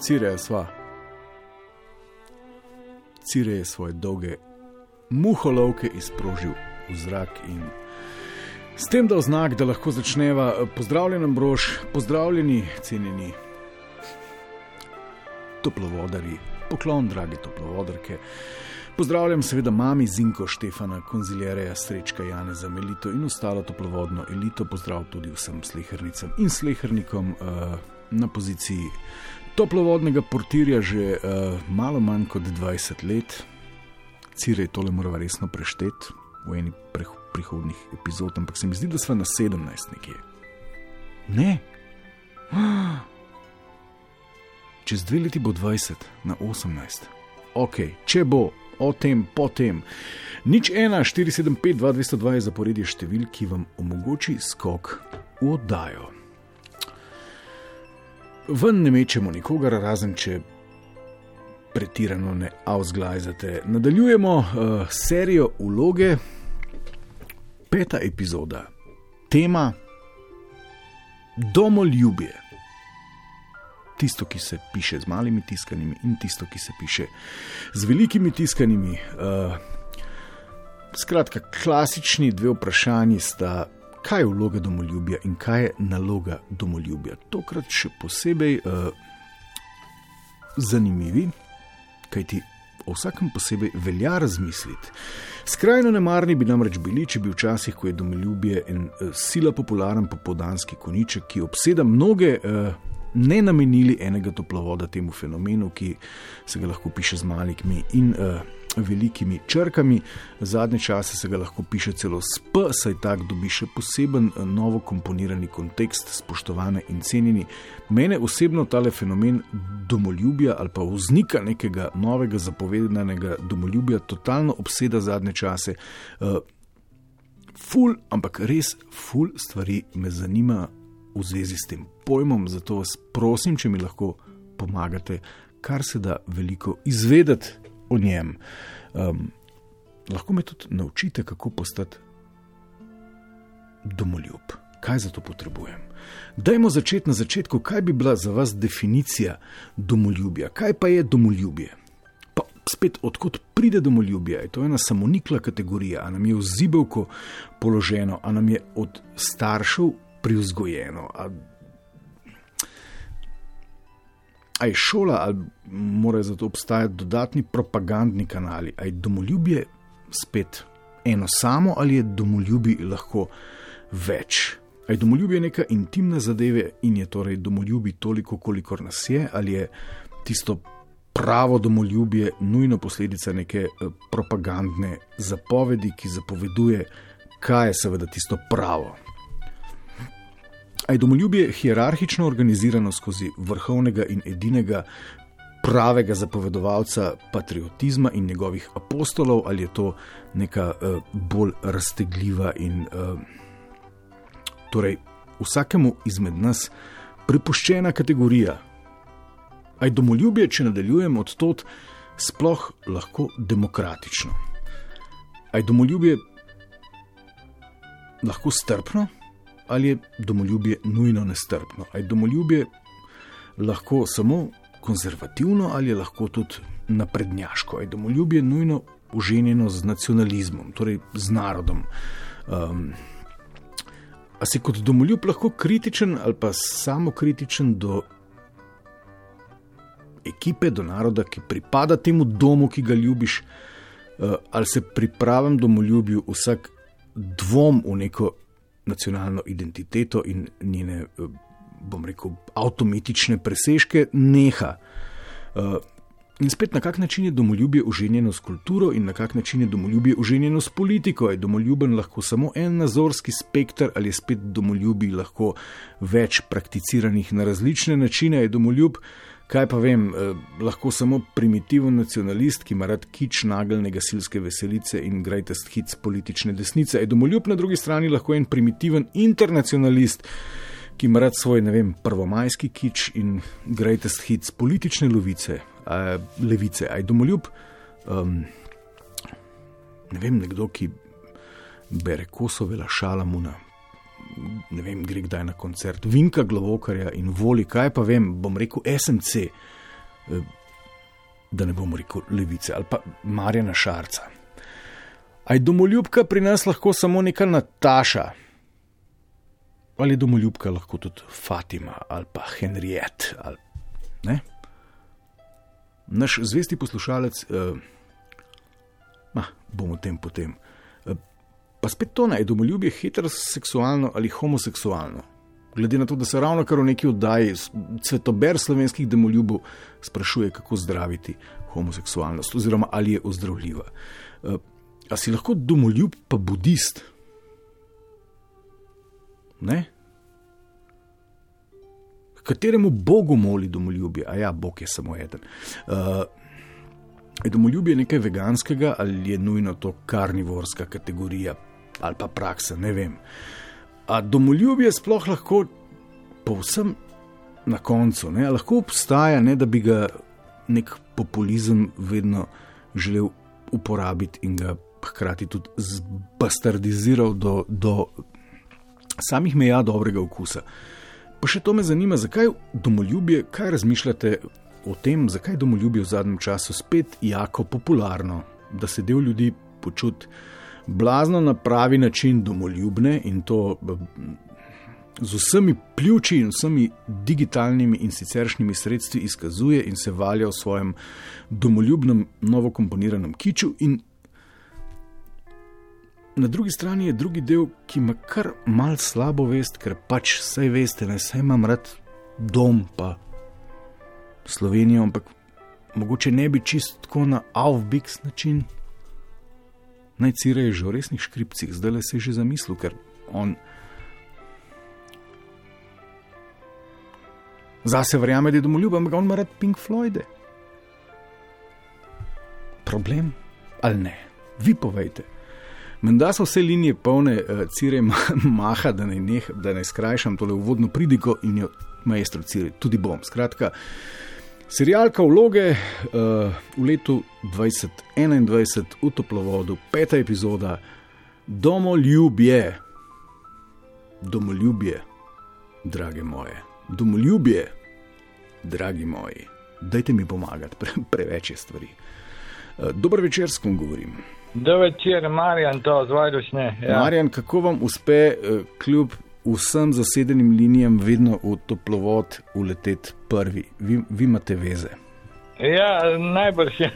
Cireja sva. Cireja je svoje dolge muholovke izprožil v zrak in s tem dal znak, da lahko začneva. Pozdravljen, brož, pozdravljeni, cenjeni toplovodari, poklon, dragi toplovodarke. Pozdravljam seveda mami Zinko, Štefana, konziljereja, srečka Jane za Melito in ostalo toplovodno elito. Pozdrav tudi vsem slehrnicam in slehrnikom uh, na poziciji toplovodnega portirja že uh, malo manj kot 20 let. Cirej tole moramo resno prešteti v eni prihodnih epizod, ampak se mi zdi, da smo na 17 nekje. Ne. Čez dve leti bo 20 na 18. Ok, če bo o tem, potem. Nič 1, 475, 202 je zaporedje števil, ki vam omogoči skok v oddajo. Ven ne mečemo nikogar, razen če pretirano ne avzglajzate. Nadaljujemo uh, serijo uloge, peta epizoda, tema domoljubje tisto, ki se piše z malimi tiskanimi, in tisto, ki se piše z velikimi tiskanimi. Uh, skratka, klasični dve vprašanji sta, kaj je vloga domoljubja in kaj je naloga domoljubja. Tokrat še posebej uh, zanimivi, kajti. O vsakem posebej velja razmisliti. Skrajno nemarni bi namreč bili, če bi včasih, ko je domoljubje in uh, sila popularen popodanski koniček, ki obseda mnoge uh, ne namenili enega toplovoda temu fenomenu, ki se ga lahko piše z malimi in uh, velikimi črkami. Zadnje čase se ga lahko piše celo s P, saj tak dobi še poseben uh, novo komponirani kontekst, spoštovane in cenjeni. Mene osebno tale fenomen domoljubja ali pa vznika nekega novega zapovedanega domoljubja totalno obseda zadnje čase. Uh, Ful, ampak res, ful stvari me zanima v zvezi s tem pojmom, zato vas prosim, če mi lahko pomagate, kar se da veliko izvedeti o njem. Um, lahko me tudi naučite, kako postati domoljub. Kaj za to potrebujem? Dajmo začeti na začetku, kaj bi bila za vas definicija domoljubja. Kaj pa je domoljubje? Pa spet, odkot pride domoljubje? Je to ena samonikla kategorija, ali nam je v zibelko položeno, ali nam je od staršev privzgojeno. A, a je šola, ali morajo za to obstajati dodatni propagandni kanali, ali je domoljubje spet eno samo, ali je domoljubje lahko več. Ali je domoljubje neka intimna zadeva in je torej domoljubje toliko, kolikor nas je, ali je tisto. Pravo domoljubje, nujno posledica neke eh, propagandne zapovedi, ki zapoveduje, kaj je seveda tisto pravo. A je domoljubje hierarhično organizirano skozi vrhovnega in edinega pravega zapovedovalca patriotizma in njegovih apostolov, ali je to neka uh, bolj raztegljiva in uh, torej vsakemu izmed nas prepuščena kategorija. A je domoljubje, če nadaljujemo od tod, sploh lahko demokratično? A je domoljubje lahko strpno? Ali je domoljubje nujno nestrpno. Ali je domoljubje lahko samo konzervativno ali je lahko tudi naprednjaško. Ali je domoljubje nujno uženjeno z nacionalizmom, torej z narodom. Um, a si kot domoljub lahko kritičen ali pa samo kritičen do ekipe, do naroda, ki pripada temu domu, ki ga ljubiš, uh, ali se pri pravem domoljubju vsak dvom v neko nacionalno identiteto in njene, eh, bom rekel, avtomatične presežke, neha. Eh, in spet na kak način je domoljubje uženjeno s kulturo in na kak način je domoljubje uženjeno s politiko. Je domoljuben lahko samo en nazorski spektr ali je spet domoljubi lahko več prakticiranih na različne načine. Je domoljub kaj pa vem, eh, lahko samo primitiven nacionalist, ki ima rad kič nagelne gasilske veselice in greatest hits politične desnice. Je domoljub na drugi strani lahko en primitiven internacionalist, ki ima rad svoj, ne vem, prvomajski kič in greatest hits politične lovice, a, levice. Aj domoljub, um, ne vem, nekdo, ki bere kosovela šalamuna. Ne vem, gre kdaj na koncert, Vinka Glavokarja in voli, kaj pa vem, bom rekel SMC, eh, da ne bom rekel Levice ali pa Marjana Šarca. Aj domoljubka pri nas lahko samo neka Nataša, ali domoljubka lahko tudi Fatima ali pa Henriette. Ali, Naš zvesti poslušalec, eh, ah, bomo o tem potem. Pa spet to naj domoljubje heteroseksualno ali homoseksualno. Glede na to, da se ravno kar v neki oddaji svetober slovenskih domoljubov sprašuje, kako zdraviti homoseksualnost, oziroma ali je ozdravljiva. Uh, a si lahko domoljub, pa budist? Ne? Kateremu bogu moli domoljubje? A ja, bog je samo eden. Uh, je domoljubje nekaj veganskega ali je nujno to karnivorska kategorija, ali pa praksa, ne vem. A domoljubje sploh lahko, povsem na koncu, ne, lahko obstaja, ne da bi ga nek populizem vedno želel uporabiti in ga hkrati tudi zbastardiziral do, do samih meja dobrega okusa. Pa še to me zanima, zakaj domoljubje, kaj razmišljate o tem, zakaj domoljubje v zadnjem času spet jako popularno, da se del ljudi počuti blazno na pravi način domoljubne in to z vsemi pljuči in vsemi digitalnimi in siceršnjimi sredstvi izkazuje in se valja v svojem domoljubnem, novo komponiranem kiču. In na drugi strani je drugi del, ki ima kar mal slabo vest, ker pač vse veste, ne vse imam rad dom, pa Slovenijo, ampak mogoče ne bi čistko na avbiks način naj cirajo že v resnih škripcih, zdaj le se je že zamislil, ker on. Zase verjame, da je domoljub, ampak on ima rad Pink Floyde. Problem ali ne? Vi povejte. Menda so vse linije polne, uh, cire maha, da naj, neh, da naj skrajšam tole uvodno pridiko in jo majstro cire, tudi bom. Skratka, uh, Serialka vloge uh, v letu 2021 v toplovodu, peta epizoda, domoljubje, domoljubje, drage moje, domoljubje, dragi moji, dajte mi pomagati, pre, preveč je stvari. Uh, dober večer, s kom govorim. Dober večer, Marjan, to zvajdušne. Ja. Marjan, kako vam uspe uh, kljub vsem zasedenim linijam vedno v toplovod uleteti prvi. Vi, vi imate veze. Ja, najbrž je.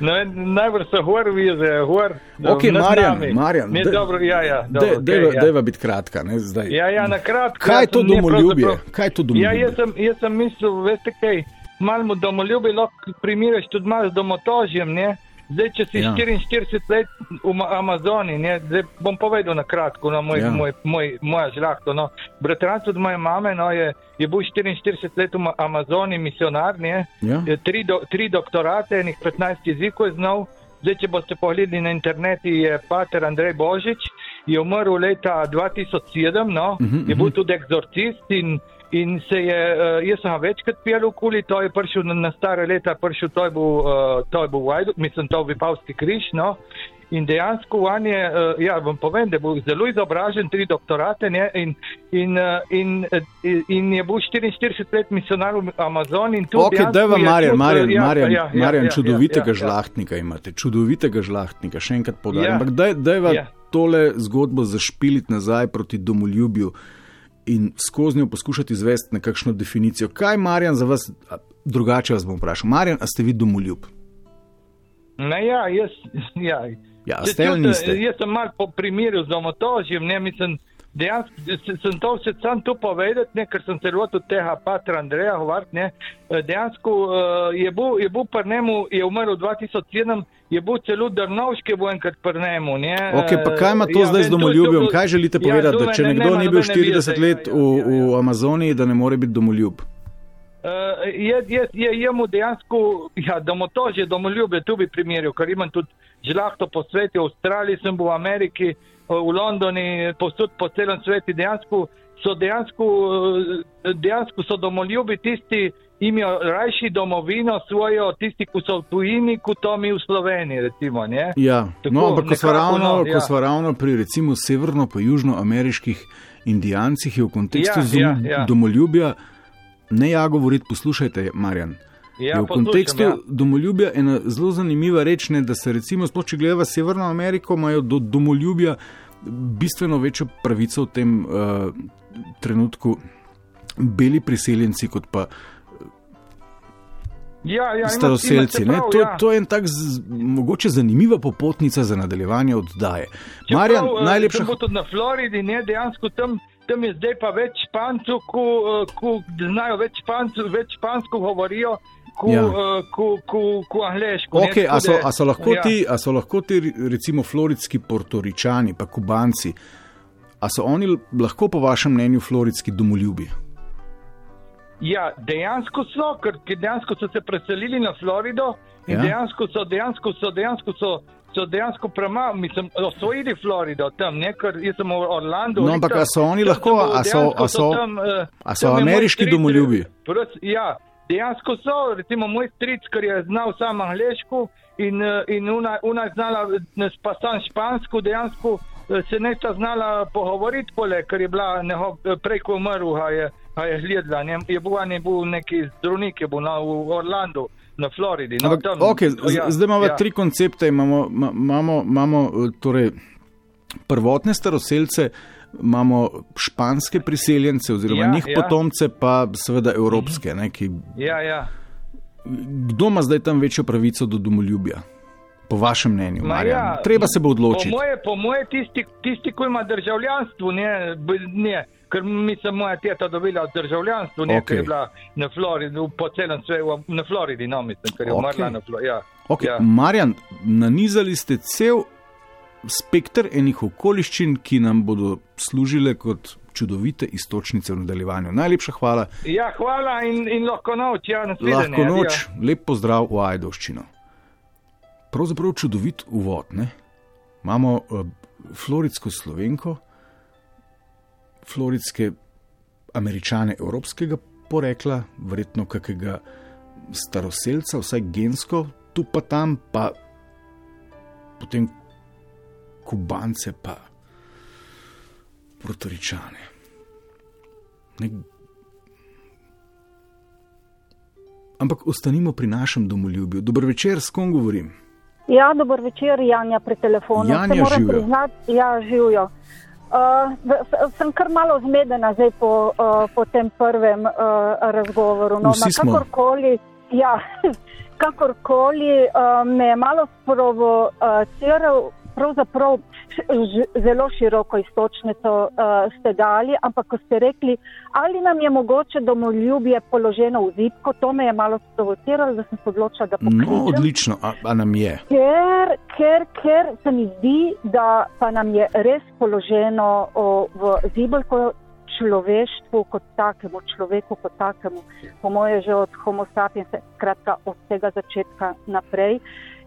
No, najbrž so gor, vize, gor. Ok, Marjan, Marjan. Ne, dobro, ja, ja. Dobro, dejva, okay, ja. dejva biti kratka, ne, zdaj. Ja, ja, na kratko. Kaj je to domoljubje? Kaj je to domoljubje? Ja, jaz sem, jaz sem mislil, veste kaj, malo domoljubje lahko primerjaš tudi malo z domotožjem, ne? Zdaj, če si ja. 44 let v Amazoni, ne, zdaj bom povedal na kratko, no, moj, ja. moj, moj, moja žlahta. No. Bratranec od moje mame no, je, je bil 44 let v Amazoni, misionar, ne, ja. tri, do, tri doktorate, enih 15 jezikov je znal. Zdaj, če boste pogledali na internetu, je pater Andrej Božič, je umrl leta 2007, no, uh -huh, je bil uh -huh. tudi eksorcist in In se je, uh, jaz sem večkrat pil okoli, to je prišel na, na stare leta, prišel to je bil, uh, to je bil Vajdu, mislim, to je Vipavski križ, no. In dejansko on je, uh, ja, vam povem, da je bil zelo izobražen, tri doktorate, ne, in, in, in, in, in je bil 44 let misionar v Amazoni. Ok, da vam, Marjan, Marjan, ja, Marjan, ja, ja, Marjan, ja, čudovitega ja, ja, žlahtnika ja. imate, čudovitega žlahtnika, še enkrat podarim. Ja, Ampak da je vam ja. Tole zgodbo zašpiliti nazaj proti domoljubju in skozi njo poskušati izvesti nekakšno definicijo. Kaj Marjan za vas, drugače vas bom vprašal. Marjan, a ste vi domoljub? Ne, ja, jaz, ja. Ja, ste ali niste? Jaz sem mal po primeru z domotožjem, ne mislim. Dejansko sem to vse sam tu povedal, ker sem se lotil tega patra Andreja Hovart. Ne. Dejansko uh, je bil, je bil pri njemu, je umrl 2007, je bil celo Drnovški bo enkrat pri njemu. Ok, pa kaj ima to ja, zdaj z domoljubjem? Kaj želite ja, povedati, ja, da če nekdo ne, ni bil 40 let v, v Amazoniji, da ne more biti domoljub? je, je, je, je mu dejansko, ja, domotožje, domoljubje, tu bi primerjal, ker imam tudi žlahto po svetu, v Avstraliji sem bil, v Ameriki, v Londoni, posod po celem svetu, dejansko so dejansko, dejansko so domoljubi tisti, imajo rajši domovino svojo, tisti, ki so v tujini, kot to mi v Sloveniji. Recimo, ja, Tako, no, ampak ko smo ravno, no, ja. ravno pri recimo severno pa južnoameriških indijancih, je v kontekstu ja, ja, ja. domoljubja, ne ja govoriti, poslušajte, Marjan. Ja, v kontekstu ja. domoljubja je ena zelo zanimiva reč, ne, da se recimo, če gledamo Severno Ameriko, imajo do domoljubja bistveno večjo pravico v tem uh, trenutku beli priseljenci kot pa Ja, ja, staroseljci. Prav, to, ja. to je en tak z, mogoče zanimiva popotnica za nadaljevanje oddaje. Marjan, prav, najlepša hvala. Tudi na Floridi, ne, dejansko tam, tam je zdaj pa več špancev, ki znajo več špancev, več špansko govorijo. Ku, ja. ku, ku, ku angliško. Okay, a, so, a, so lahko ja. ti, a so lahko ti, recimo, floridski portoričani, pa kubanci, a so oni lahko, po vašem mnenju, floridski domoljubi? Ja, dejansko so, ker dejansko so se preselili na Florido in ja. dejansko so, dejansko so, dejansko so. So dejansko premalo, mislim, osvojili Florido tam, ne, ker jaz sem v Orlandu. No, ampak so oni lahko, a so, a so, tam, a so ameriški domoljubi? Ja, dejansko so, recimo moj stric, ker je znal samo angliško in, uh, in una, una znala pa sam špansko, dejansko uh, se nesta znala pogovoriti, pole, ker je bila neho, preko umrl, a je. A je gledala, je bil, je bil neki zdravnik, je bil na, v Orlandu, na Floridi. No, tam, okay, ja, zdaj imamo ja. tri koncepte. Imamo, imamo, imamo torej, prvotne staroseljce, imamo španske priseljence, oziroma ja, njih ja. potomce, pa seveda evropske. Ne, ki, ja, ja. Kdo ima zdaj tam večjo pravico do domoljubja? Po vašem mnenju, ja, Treba se bo odločiti. Po moje, po moje tisti, tisti, ki ima državljanstvo, ne, ne ker mi smo moja teta dobila državljanstvo, nekaj okay. je bila na Floridi, po celem svetu, na Floridi, no, mislim, ker je okay. umrla na Floridi. Ja. Okay. Ja. Marjan, nanizali ste cel spektr enih okoliščin, ki nam bodo služile kot čudovite istočnice v nadaljevanju. Najlepša hvala. Ja, hvala in, in lahko noč, ja, na svetu. Lahko noč, ja. lep pozdrav v Ajdovščino. Pravzaprav čudovit uvod. Ne? Imamo uh, floridsko slovenko, floridske američane evropskega porekla, verjetno kakega staroseljca, vsaj gensko, tu pa tam, pa potem kubance, pa protoričane. Ne... Ampak ostanimo pri našem domoljubju. Dobro večer, s kom govorim? Ja, dober večer, Janja, pri telefonu. Janja, živijo. Ja, živijo. Uh, sem kar malo zmedena zdaj po, uh, po tem prvem uh, razgovoru. No, kakorkoli, ja, kakorkoli uh, me je malo sprovociral, pravzaprav zelo široko istočnico uh, ste dali, ampak ko ste rekli, ali nam je mogoče domoljubje položeno v zipko, to me je malo sprovociralo, da sem se odločila, da pokličem. No, odlično, a, a nam je. Ker, ker, ker se mi zdi, da pa nam je res položeno o, v zibelko človeštvu kot takemu, človeku kot takemu, po moje že od homo sapiens, skratka od tega začetka naprej.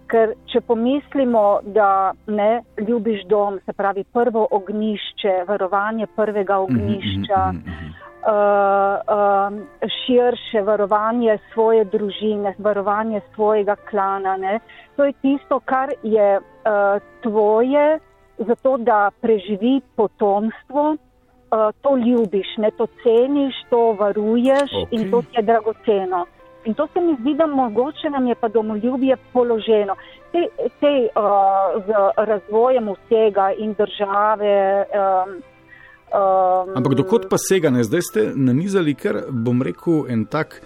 Ker če pomislimo, da ne ljubiš dom, se pravi prvo ognišče, varovanje prvega mhm, ognišča, uh, uh, širše varovanje svoje družine, varovanje svojega klana, ne, to je tisto, kar je uh, tvoje, zato da preživi potomstvo, uh, to ljubiš, ne, to ceniš, to varuješ okay. in to ti je dragoceno. In to se mi zdi, da mogoče nam je pa domoljubje položeno. Te, te uh, z razvojem vsega in države. Um, um, Ampak dokot pa sega, ne? zdaj ste nanizali kar, bom rekel, en tak.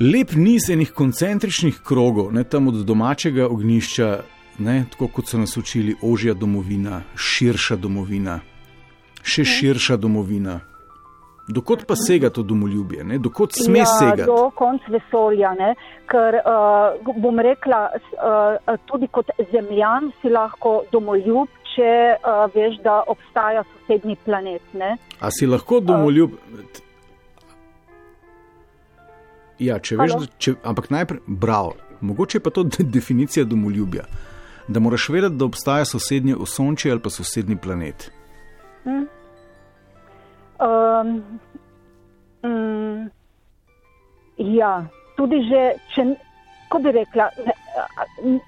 Lep niz enih koncentričnih krogov, ne tam od domačega ognišča, ne, tako kot so nas učili, ožja domovina, širša domovina, še širša domovina. Dokot pa sega to domoljubje, ne? dokot sme ja, segati? Do konca vesolja, ne? ker uh, bom rekla, uh, tudi kot zemljan si lahko domoljub, če uh, veš, da obstaja sosednji planet. Ne? A si lahko domoljub? Uh, Ja, če veš, da, če, ampak najprej, bravo, mogoče pa to de, definicija domoljubja. Da moraš vedeti, da obstaja sosednje osončje ali pa sosednji planet. Hmm. Um, um, ja, tudi že, če, ko bi rekla, ne,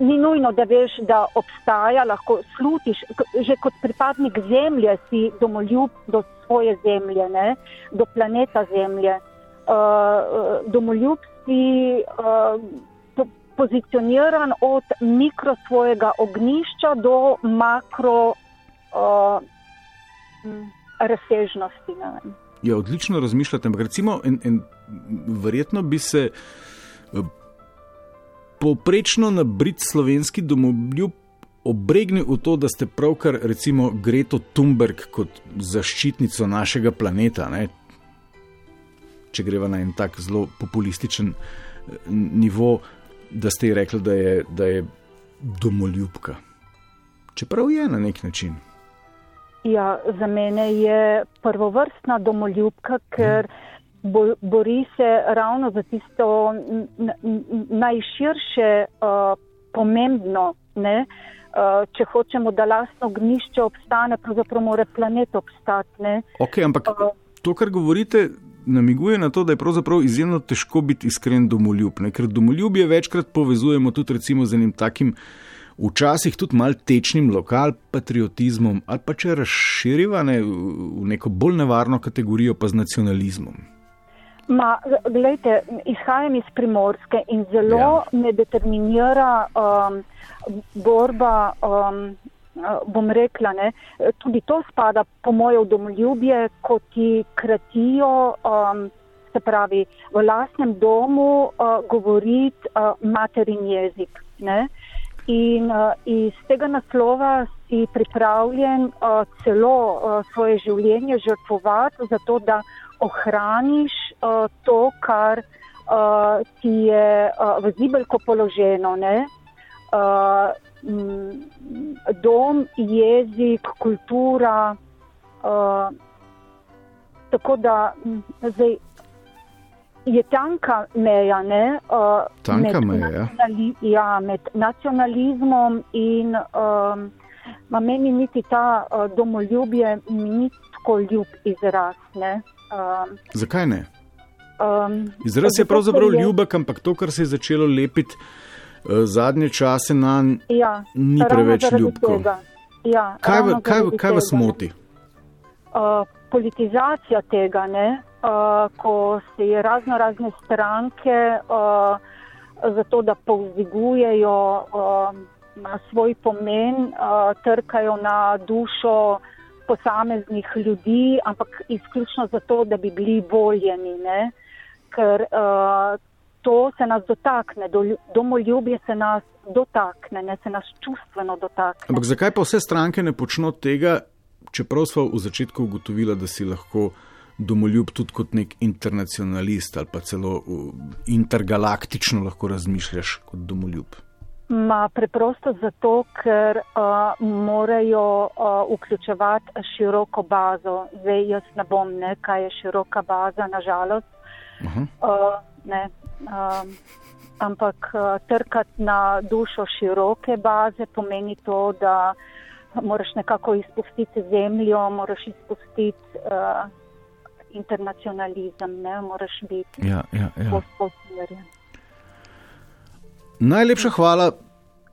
ni nujno, da veš, da obstaja, lahko slutiš, že kot pripadnik zemlje si domoljub do svoje zemlje, ne, do planeta zemlje. Uh, domoljub si uh, pozicioniran od mikro svojega ognišča do makro uh, razsežnosti. Ja, odlično razmišljate, recimo, en, en, verjetno bi se poprečno na brit slovenski domoljub obregnil v to, da ste pravkar recimo Greto Thunberg kot zaščitnico našega planeta, ne? če greva na en tak zelo populističen eh, nivo, da ste ji rekli, da je, da je domoljubka. Čeprav je na nek način. Ja, za mene je prvovrstna domoljubka, ker. Hmm bori se ravno za tisto najširše uh, pomembno. Ne? Uh, če hočemo, da lastno gnišče obstane, pravzaprav mora planet obstati. Okay, ampak uh, to, kar govorite, namiguje na to, da je pravzaprav izjemno težko biti iskren domoljub. Ne? Ker domoljubje večkrat povezujemo tudi z enim takim. Včasih tudi malo tečnim lokal patriotizmom, ali pa če razširiva ne, v neko bolj nevarno kategorijo, pa z nacionalizmom. Ma, gledajte, izhajam iz primorske in zelo ja. me determinira um, borba, um, bom rekla, ne, tudi to spada po moje v domoljubje, ko ti kratijo, um, se pravi, v lasnem domu uh, govoriti uh, materin jezik. Ne. In uh, iz tega naslova si pripravljen uh, celo uh, svoje življenje žrtvovati, zato da ohraniš uh, to, kar uh, ti je uh, v zibelko položeno. Uh, dom, jezik, kultura. Uh, tako da zdaj, je tanka meja, ne, uh, tanka med, meja. Nacionali, ja, med nacionalizmom in um, meni niti ta uh, domoljubje, mi ni tako ljub izraz. Ne. Um, Zakaj ne? Um, Izraz je pravzaprav je... ljubek, ampak to, kar se je začelo lepiti uh, zadnje čase na njega, ja, ni preveč ljubko. Ja, kaj, kaj, kaj vas moti? Uh, politizacija tega, ne? Uh, ko se razno razne stranke uh, zato, da povzigujejo uh, svoj pomen, uh, trkajo na dušo posameznih ljudi, ampak izključno zato, da bi bili voljeni, ker uh, to se nas dotakne, domoljubje se nas dotakne, ne se nas čustveno dotakne. Ampak zakaj pa vse stranke ne počno tega, čeprav smo v začetku ugotovili, da si lahko domoljub tudi kot nek internacionalist ali pa celo uh, intergalaktično lahko razmišljaš kot domoljub? Ma preprosto zato, ker uh, morajo uh, vključevati široko bazo. Zdaj jaz ne bom, ne, kaj je široka baza, nažalost. Uh -huh. uh, ne, uh, ampak uh, trkati na dušo široke baze pomeni to, da moraš nekako izpustiti zemljo, moraš izpustiti uh, internacionalizem, ne, moraš biti ja, ja, ja. posposmerjen. Najlepša hvala,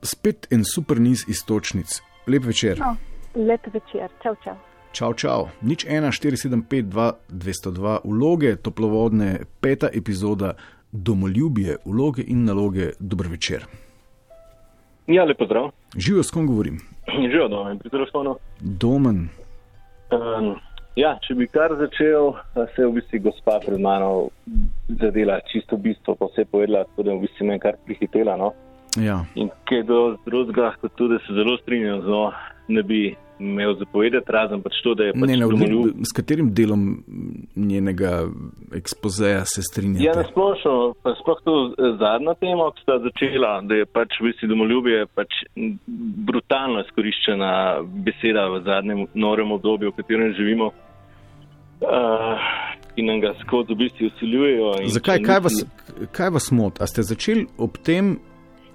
spet en super niz istočnic. Lep večer. No, lep večer, čau, čau. Čau, čau. Nič 1, 475, 2, 202, vloge, toplovodne, peta epizoda, domoljubje, vloge in naloge. Dober večer. Ja, lepo zdrav. Živijo, s kom govorim? Živijo, domen, pri telefonu. Domen. Um, ja, če bi kar začel, se je v bistvu gospa pred mano zadela čisto bistvo, pa vse povedala, tako da je v bistvu meni kar prihitela. No? Ja. In kaj do drugega, kot tudi, se zelo strinjam z njo, ne bi imel zapovedati, razen pač to, da je pač ne, domoljub. S katerim delom njenega ekspozeja se strinjate? Ja, nasplošno, pa sploh to zadnja tema, ki sta začela, da je pač v bistvu domoljubje pač brutalno izkoriščena beseda v zadnjem norem obdobju, v katerem živimo. Uh, ki nam ga skozi v bistvu usiljujejo. Zakaj? Kaj vas, kaj vas moti? A ste začeli ob tem,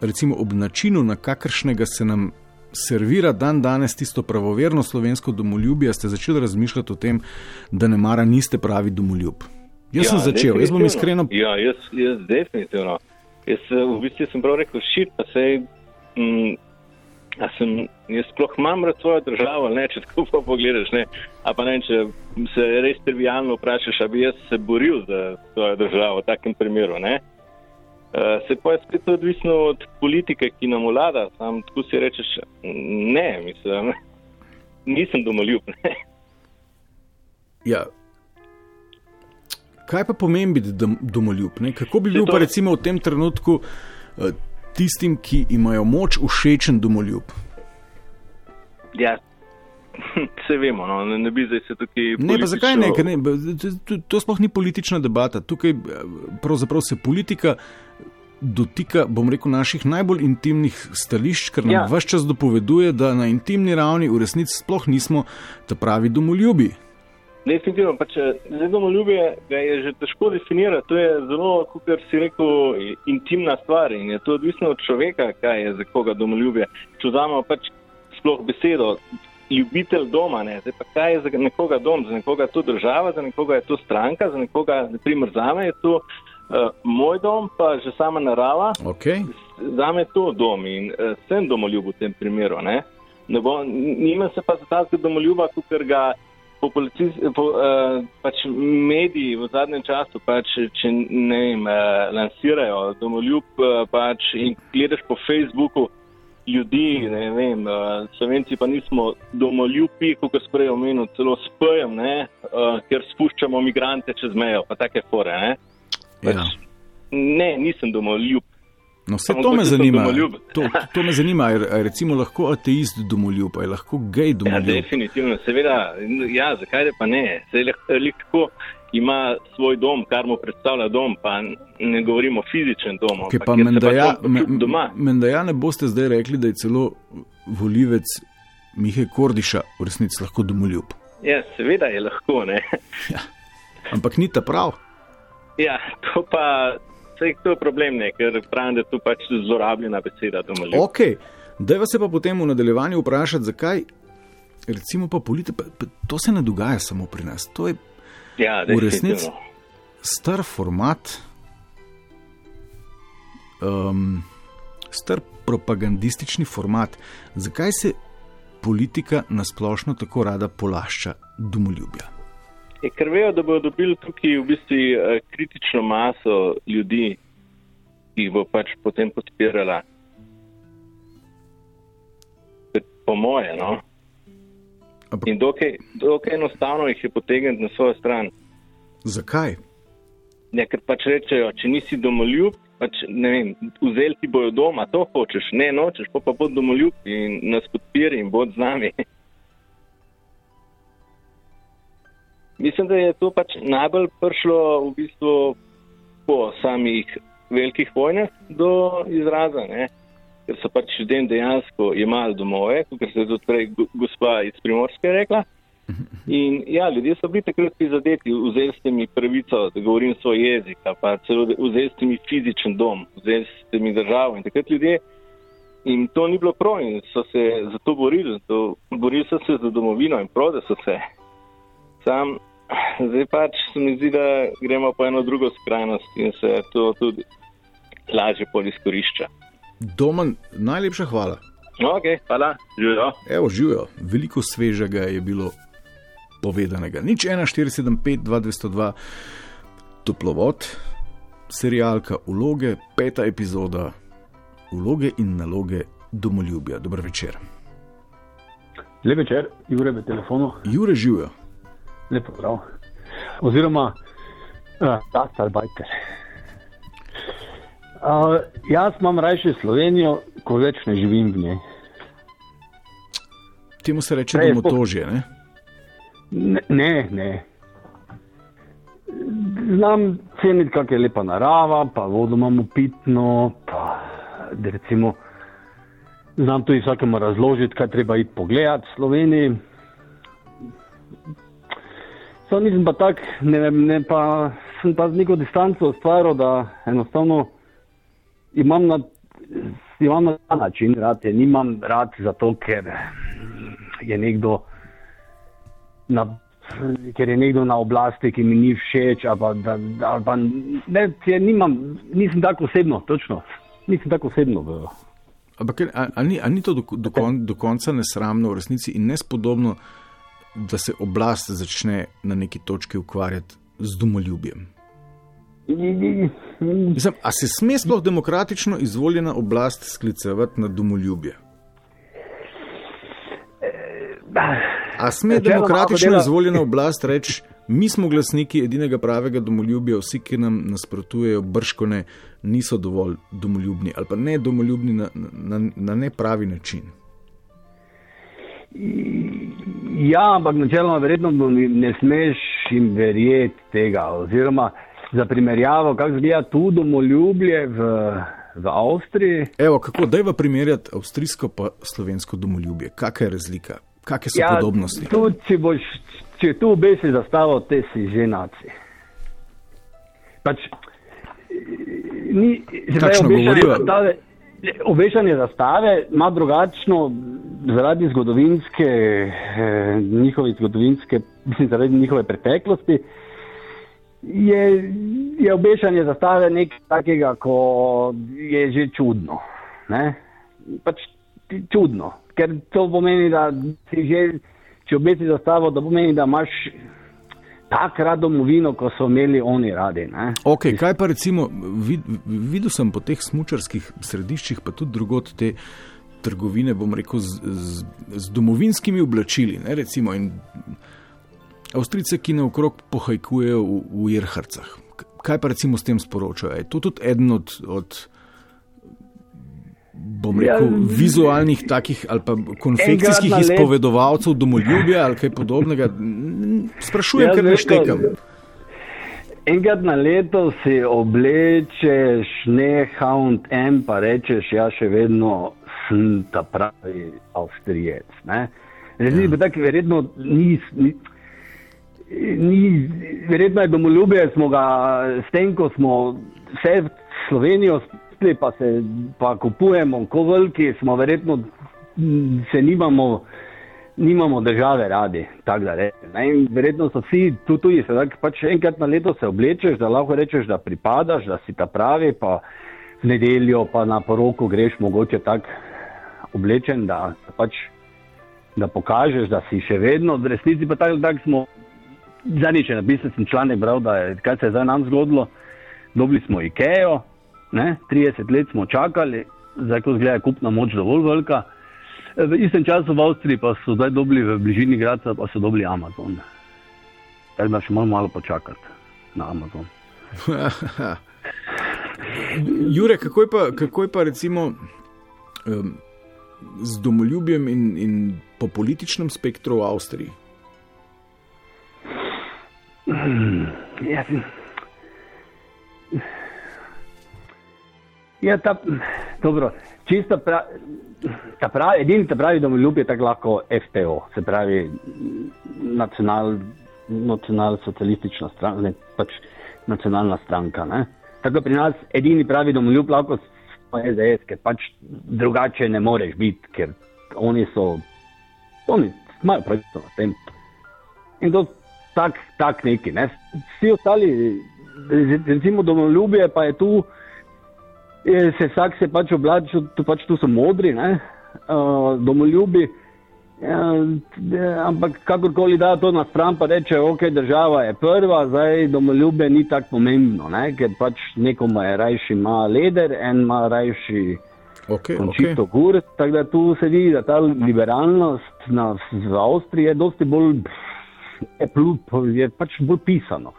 recimo ob načinu, na kakršnega se nam servira dan danes tisto pravoverno slovensko domoljubje, ste začeli razmišljati o tem, da ne mara niste pravi domoljub? Jaz ja, sem začel, jaz bom iskreno. Ja, jaz, jaz definitivno. Jaz v bistvu sem prav rekel, šit, pa sej. Mm, A sem jaz sploh imam rad svojo državo, ne, če tako pa pogledaš. Ne, pa ne, če se res trivialno vprašaš, ali bi jaz se boril za svojo državo v takem primeru. Ne. Uh, se pa je spet odvisno od politike, ki nam vlada. Sam tako si rečeš, ne, mislim, nisem domoljub. Ne. Ja. Kaj pa pomeni biti domoljub? Ne? Kako bi bil to... pa recimo v tem trenutku? Uh, tistim, ki imajo moč, všečen domoljub? Ja, vse vemo, no. ne, ne bi zdaj se tukaj. Ne, pa zakaj ne? ne to, to sploh ni politična debata. Tukaj pravzaprav se politika dotika, bom rekel, naših najbolj intimnih stališč, ker nam ja. vse čas dopoveduje, da na intimni ravni v resnici sploh nismo ta pravi domoljubi. Definitivno, pač domoljubje je že težko definirati. To je zelo, kot si rekel, intimna stvar in je to odvisno od človeka, kaj je za koga domoljubje. Če vzamemo pač sploh besedo, ljubitelj doma, ne? Zdaj, kaj je za nekoga dom, za nekoga je to država, za nekoga je to stranka, za nekoga, naprimer, za me je to uh, moj dom, pa že sama narava. Okay. Za me je to dom in uh, sem domoljub v tem primeru. Nima se pa za ta domoljuba, ker ga po, po uh, pač mediji v zadnjem času, pač, če ne vem, uh, lansirajo domoljub uh, pač, in gledaš po Facebooku ljudi, ne vem, uh, slovenci pa nismo domoljubi, kot je sprej omenil, celo spojem, uh, ker spuščamo migrante čez mejo, pa take fore. Ne, pač, ja. ne nisem domoljub. No, vse to me zanima. To, to me zanima, je recimo lahko ateist domoljub, ali lahko gej ja, domoljub. Ja, definitivno, seveda, ja, zakaj pa ne? Se lahko ima svoj dom, kar mu predstavlja dom, pa ne govorimo o fizičnem domu. Okay, pa menda ja, men, ja ne boste zdaj rekli, da je celo volivec Mihe Kordiša v resnici lahko domoljub. Ja, seveda je lahko. Ja. Ampak ni ta prav. Ja, to pa Vse to je problem, ne, ker pravim, da je to pač zlorabljena beseda. Ok, da vas je pa potem v nadaljevanju vprašati, zakaj. Recimo pa politika, to se ne dogaja samo pri nas. To je ja, v resnici star format, um, star propagandistični format. Zakaj se politika nasplošno tako rada polašča domoljubja? Je, ker vejo, da bodo dobili tukaj v bistvu eh, kritično maso ljudi, ki jih bo pač potem podpirala. Po moje, no. In dokaj, dokaj enostavno jih je potegniti na svojo stran. Zakaj? Ja, ker pač rečejo, če nisi domoljub, pač ne vem, vzeli ti bojo doma, to hočeš, ne nočeš, pa pa bod domoljub in nas podpiri in bod z nami. Mislim, da je to pač najbolj prišlo v bistvu po samih velikih vojnah do izraza, ne? Ker so pač ljudem dejansko imeli domove, kot se je tudi prej gospa iz Primorske rekla. In ja, ljudje so bili takrat prizadeti, vzeli ste mi pravico, da govorim svoj jezik, pa celo vzeli ste mi fizičen dom, vzeli ste mi državo in takrat ljudje. In to ni bilo prav in so se za to borili, to, borili so se za domovino in prav, da so se. Sam Zdaj pač se mi zdi, da gremo po eno drugo skrajnost in se to tudi lažje polizkorišča. Domen, najlepša hvala. Ok, hvala, živijo. Evo, živijo. Veliko svežega je bilo povedanega. Nič 1475, 2202, toplovod, serijalka Uloge, peta epizoda Uloge in naloge domoljubja. Dobro večer. Lep večer, Jure, v telefonu. Jure, živijo lepo prav. Oziroma, ta uh, starbajter. Uh, jaz imam rajši Slovenijo, ko več ne živim v njej. Temu se reče, da je motožje, ne? Ne, ne. ne. Znam ceniti, kak je lepa narava, pa vodo imamo pitno, pa da recimo znam tudi vsakemu razložiti, kaj treba iti pogledati v Sloveniji Sam nisem pa tak, ne ne pa sem pa z neko distanco ustvaril, da enostavno imam na, imam na ta način rad, je nimam rad zato, ker je nekdo na, ker je nekdo na oblasti, ki mi ni všeč, ali pa, da, ali pa ne, je, nimam, nisem tako osebno, točno, nisem tako osebno. Ampak ali ni, ni to do, do, kon, do konca nesramno v resnici in nespodobno, da se oblast začne na neki točki ukvarjati z domoljubjem? Mislim, a se sme sploh demokratično izvoljena oblast sklicevati na domoljubje? A sme demokratično izvoljena oblast reči, mi smo glasniki edinega pravega domoljubja, vsi, ki nam nasprotujejo, brškone niso dovolj domoljubni ali pa ne domoljubni na, na, na nepravi način? Ja, ampak načeloma verjetno ne smeš jim verjeti tega. Oziroma, za primerjavo, kako izgleda tu domoljubje v, v Avstriji. Evo, kako da je primerjati avstrijsko pa slovensko domoljubje? Kakšna je razlika? Kakšne so ja, podobnosti? Tu, če, boš, če tu obesi zastavo, te si že naci. Pač, ni, Kakšno govorijo? Obešanje zastave ima drugačno zaradi zgodovinske, eh, njihove zgodovinske, zaradi njihove preteklosti. Je, je obešanje zastave nekaj takega, ko je že čudno. Ne? Pač čudno, ker to pomeni, da si že, če obesi zastavo, da pomeni, da imaš tako rad domovino, kot so imeli oni radi. Okay, kaj pa recimo, vid, videl sem po teh smočarskih središčih, pa tudi drugot te trgovine, bom rekel, z, z, z domovinskimi oblačili. Ne, recimo, Avstrice, ki naokrog pohajkujejo v, v Jerharcah. Kaj pa recimo s tem sporočajo? Je to tudi eden od. od bom rekel, ja, vizualnih takih ali pa konfekcijskih izpovedovalcev domoljubja ali kaj podobnega. Sprašujem, ja, ker ne štekam. Enkrat na leto si oblečeš nehound M, pa rečeš, ja še vedno sem ta pravi avstrijec. Resnici ja. pa tako verjetno ni. ni Ni, verjetno je domoljubje, smo ga s tem, ko smo vse Slovenijo kupili, pa se pa kupujemo, ko veliki smo, verjetno se nimamo, nimamo države radi. Verjetno so vsi tu, tudi se, pač enkrat na leto se oblečeš, da lahko rečeš, da pripadaš, da si ta pravi, pa v nedeljo pa na poroko greš mogoče tako oblečen, da, pač, da pokažeš, da si še vedno, v resnici pa tako tak smo. Zadnjič je napisal članek, bral, da je, kaj se je zdaj nam zgodilo. Dobili smo IKEA, Ne? 30 let smo čakali, zdaj ko zgleda kupna moč dovolj velika. V istem času v Avstriji pa so zdaj dobili v bližini Graca, pa so dobili Amazon. Tako da še moramo malo počakati na Amazon. Jure, kako je pa, kako je pa recimo um, z domoljubjem in, in po političnem spektru v Avstriji? Ja, Ja, ta, dobro, čisto pravi, pravi, edini ta pravi domoljub je tako lahko FPO, se pravi nacional, nacionalsocialistična stranka, ne pač nacionalna stranka. Ne. Tako pri nas edini pravi domoljub lahko smo SDS, ker pač drugače ne moreš biti, ker oni so, oni imajo pravico na tem. In to tak, tak neki, ne. Vsi ostali, recimo domoljubje pa je tu, se vsak se pač oblači, tu, pač tu so modri, ne, uh, domoljubi. Ja, ampak kakorkoli da to na stran, pa reče, ok, država je prva, zdaj domoljube ni tako pomembno, ne? ker pač nekomu je rajši ima leder, en ima rajši okay, končito okay. gur. Tako da tu se vidi, da ta liberalnost na, v Avstriji je dosti bolj, plut, je pač bolj pisano.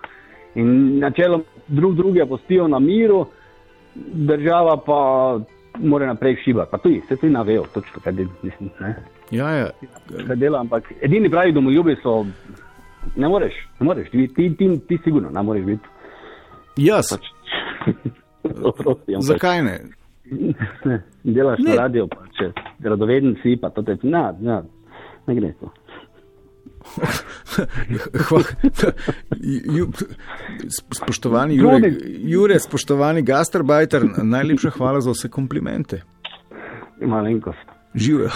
In načelom drug druge postijo na miru država pa mora naprej šibati. Pa tudi, se tudi navejo, točno kaj dela. Ja, ja. Kaj dela, ampak edini pravi domoljubi so, ne moreš, ne moreš, ti, ti, ti, ti sigurno ne moreš biti. Jaz. Pač. Zakaj ne? ne? Delaš ne. na radio, pa če radoveden si, pa to te, ne, ne, ne gre to. spoštovani Jure, Jure, spoštovani Gastarbajter, najlepša hvala za vse komplimente. Malenkost. Živijo.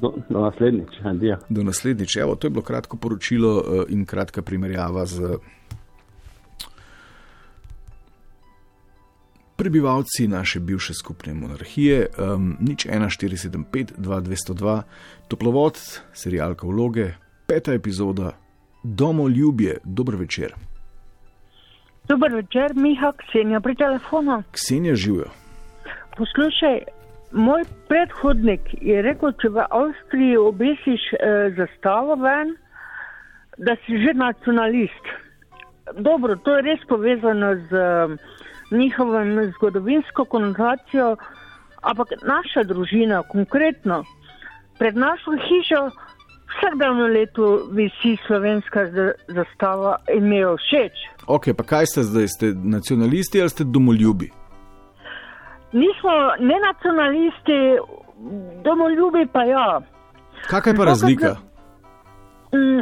Do, do naslednjič. Adijo. Do naslednjič. Evo, to je bilo kratko poročilo uh, in kratka primerjava z prebivalci naše bivše skupne monarhije. Um, nič 1475, 2202, toplovod, serijalka vloge, peta epizoda, domoljubje, dober večer. Dober večer, Miha, Ksenija pri telefonu. Ksenija živijo. Poslušaj, moj predhodnik je rekel, če v Avstriji obesiš eh, zastavo ven, da si že nacionalist. Dobro, to je res povezano z eh, njihovim zgodovinsko konotacijo, ampak naša družina, konkretno, pred našo hišo, vsak dan v letu visi slovenska zastava in mi je všeč. Ok, pa kaj ste zdaj, ste nacionalisti ali ste domoljubi? Nismo ne nacionalisti, domoljubi pa ja. Kakaj pa razlika? Mm,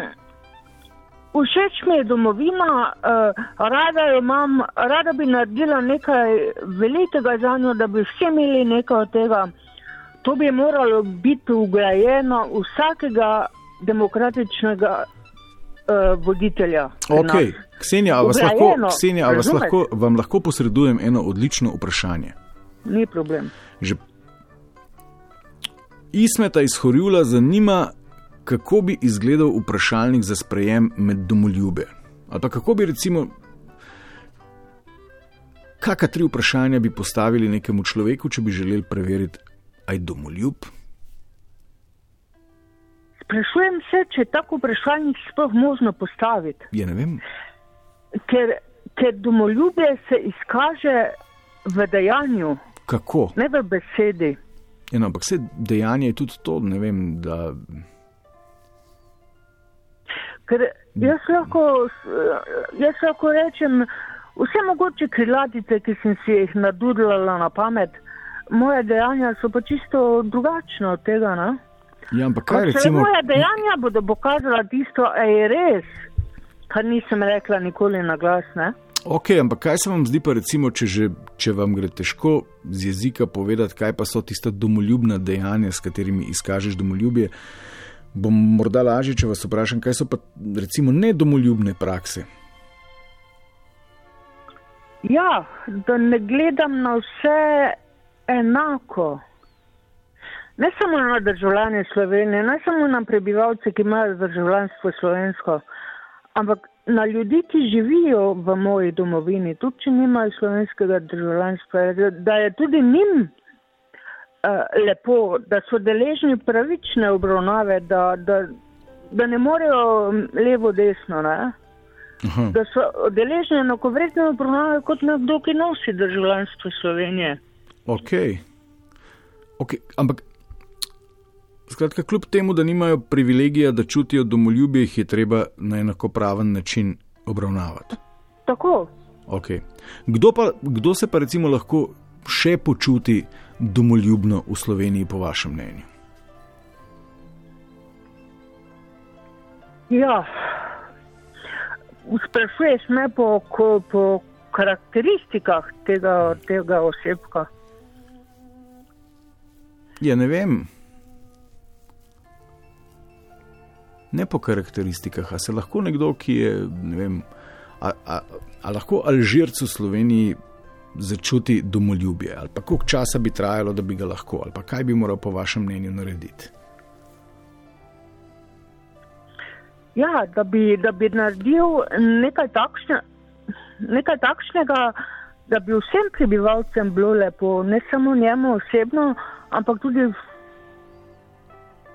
Všeč mi je domovina, uh, rada jo imam, rada bi naredila nekaj velikega za njo, da bi vsi imeli nekaj od tega. To bi moralo biti ugrajeno vsakega demokratičnega uh, voditelja. Ok, Ksenija, vas lahko, Ksenija vas lahko, vam lahko posredujem eno odlično vprašanje. Ni problem. Že Ismeta iz Horjula zanima, kako bi izgledal vprašalnik za sprejem med domoljube. Ali pa kako bi recimo, kakšna tri vprašanja bi postavili nekemu človeku, če bi želeli preveriti, aj domoljub. Sprašujem se, če je tako vprašalnik sploh možno postaviti. Ja, ne vem. Ker, ker domoljubje se izkaže v dejanju. Kako? Ne v besedi. Ja, no, ampak vse dejanje je tudi to, ne vem, da. Ker jaz lahko, jaz lahko rečem, vse mogoče krilatice, ki sem si jih nadudljala na pamet, moje dejanja so pa čisto drugačne od tega. Ne? Ja, ampak kaj recimo? Moje dejanja bodo pokazala tisto, a je res, kar nisem rekla nikoli na glas. Ne? Ok, ampak kaj se vam zdi pa recimo, če, že, če vam gre težko z jezika povedati, kaj pa so tista domoljubna dejanja, s katerimi izkažeš domoljubje? bom morda lažje, če vas vprašam, kaj so pa recimo nedomoljubne prakse. Ja, da ne gledam na vse enako. Ne samo na državljane Slovenije, ne samo na prebivalce, ki imajo državljanstvo slovensko, ampak na ljudi, ki živijo v moji domovini, tudi če nimajo slovenskega državljanstva, da je tudi njim uh, lepo, da so deležni pravične obravnave, da, da, da ne morejo levo, desno. Ne? Da so deležni enakovredne obravnave kot nekdo, ki nosi državljanstvo Slovenije. Ok. okay. Ampak, skratka, kljub temu, da nimajo privilegija, da čutijo domoljubje, jih je treba na enakopraven način obravnavati. Tako. Okay. Kdo, pa, kdo se pa recimo lahko še počuti domoljubno v Sloveniji, po vašem mnenju? Ja, sprašuješ me po, po, po karakteristikah tega, tega osebka. Ja, ne vem. Ne po karakteristikah, a se lahko nekdo, ki je, ne vem, a, a, a lahko Alžirc v Sloveniji začuti domoljubje, ali pa koliko časa bi trajalo, da bi ga lahko, ali pa kaj bi moral po vašem mnenju narediti. Ja, da bi, da bi naredil nekaj, takšne, nekaj takšnega, da bi vsem prebivalcem bilo lepo, ne samo njemu osebno, ampak tudi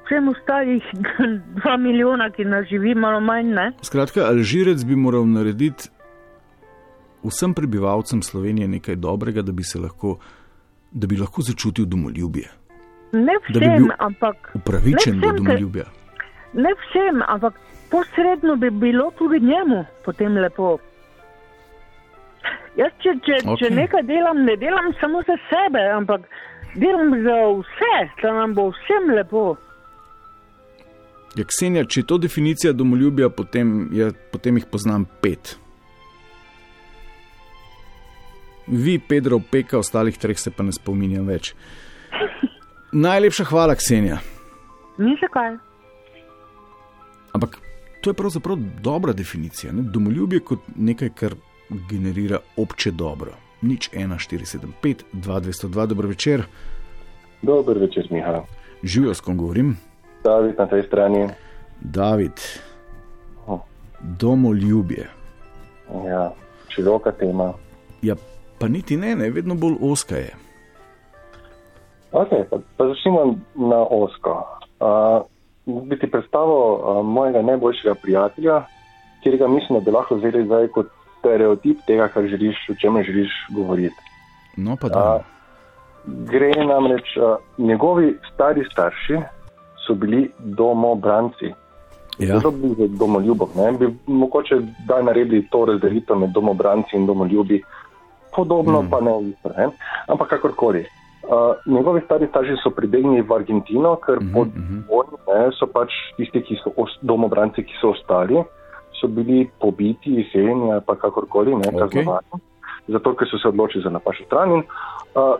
vsem ostalih dva milijona, ki nas živi malo manj. Ne? Skratka, Alžirec bi moral narediti vsem prebivalcem Slovenije nekaj dobrega, da bi se lahko, da bi lahko začutil domoljubje. Ne vsem, bi ampak upravičen do domoljubja. Ne vsem, ampak posredno bi bilo tudi njemu potem lepo. Jaz, če, če, okay. če nekaj delam, ne delam samo za sebe, ampak delam za vse, da nam bo vsem lepo. Ja, Ksenija, če je to definicija domoljubja, potem, je, potem jih poznam pet. Vi, Pedro, peka, ostalih treh se pa ne spominjam več. Najlepša hvala, Ksenija. Ni zakaj. Ampak to je pravzaprav dobra definicija. Ne? Domoljubje kot nekaj, kar generira obče dobro. Nič 1, 4, 7, 5, 2, 202, dober večer. Dober večer, Miha. Živijo, s kom govorim. David na tej strani. David. Domoljubje. Ja, široka tema. Ja, pa niti ne, ne, vedno bolj oska je. Ok, pa, pa začnimo na osko. Uh, bi ti predstavil uh, mojega najboljšega prijatelja, kjer ga mislim, da bi lahko vzeli zdaj kot stereotip tega, kar želiš, o čem želiš govoriti. No, pa da. Uh, gre namreč, uh, njegovi stari starši so bili domobranci. Ja. Zelo blizu domoljubov. Ne? Bi mogoče da naredili to razdelitev med domobranci in domoljubi, podobno mm. pa ne isto. Ne? Ampak kakorkoli. Uh, njegovi stari starši so pribegnili v Argentino, ker mm -hmm, pod vojno so pač tisti, ki so os, domobranci, ki so ostali, so bili pobiti, izseljeni ali pa kakorkoli, ne Ok. kaznovani, zato ker so se odločili za napačno stran. In, uh,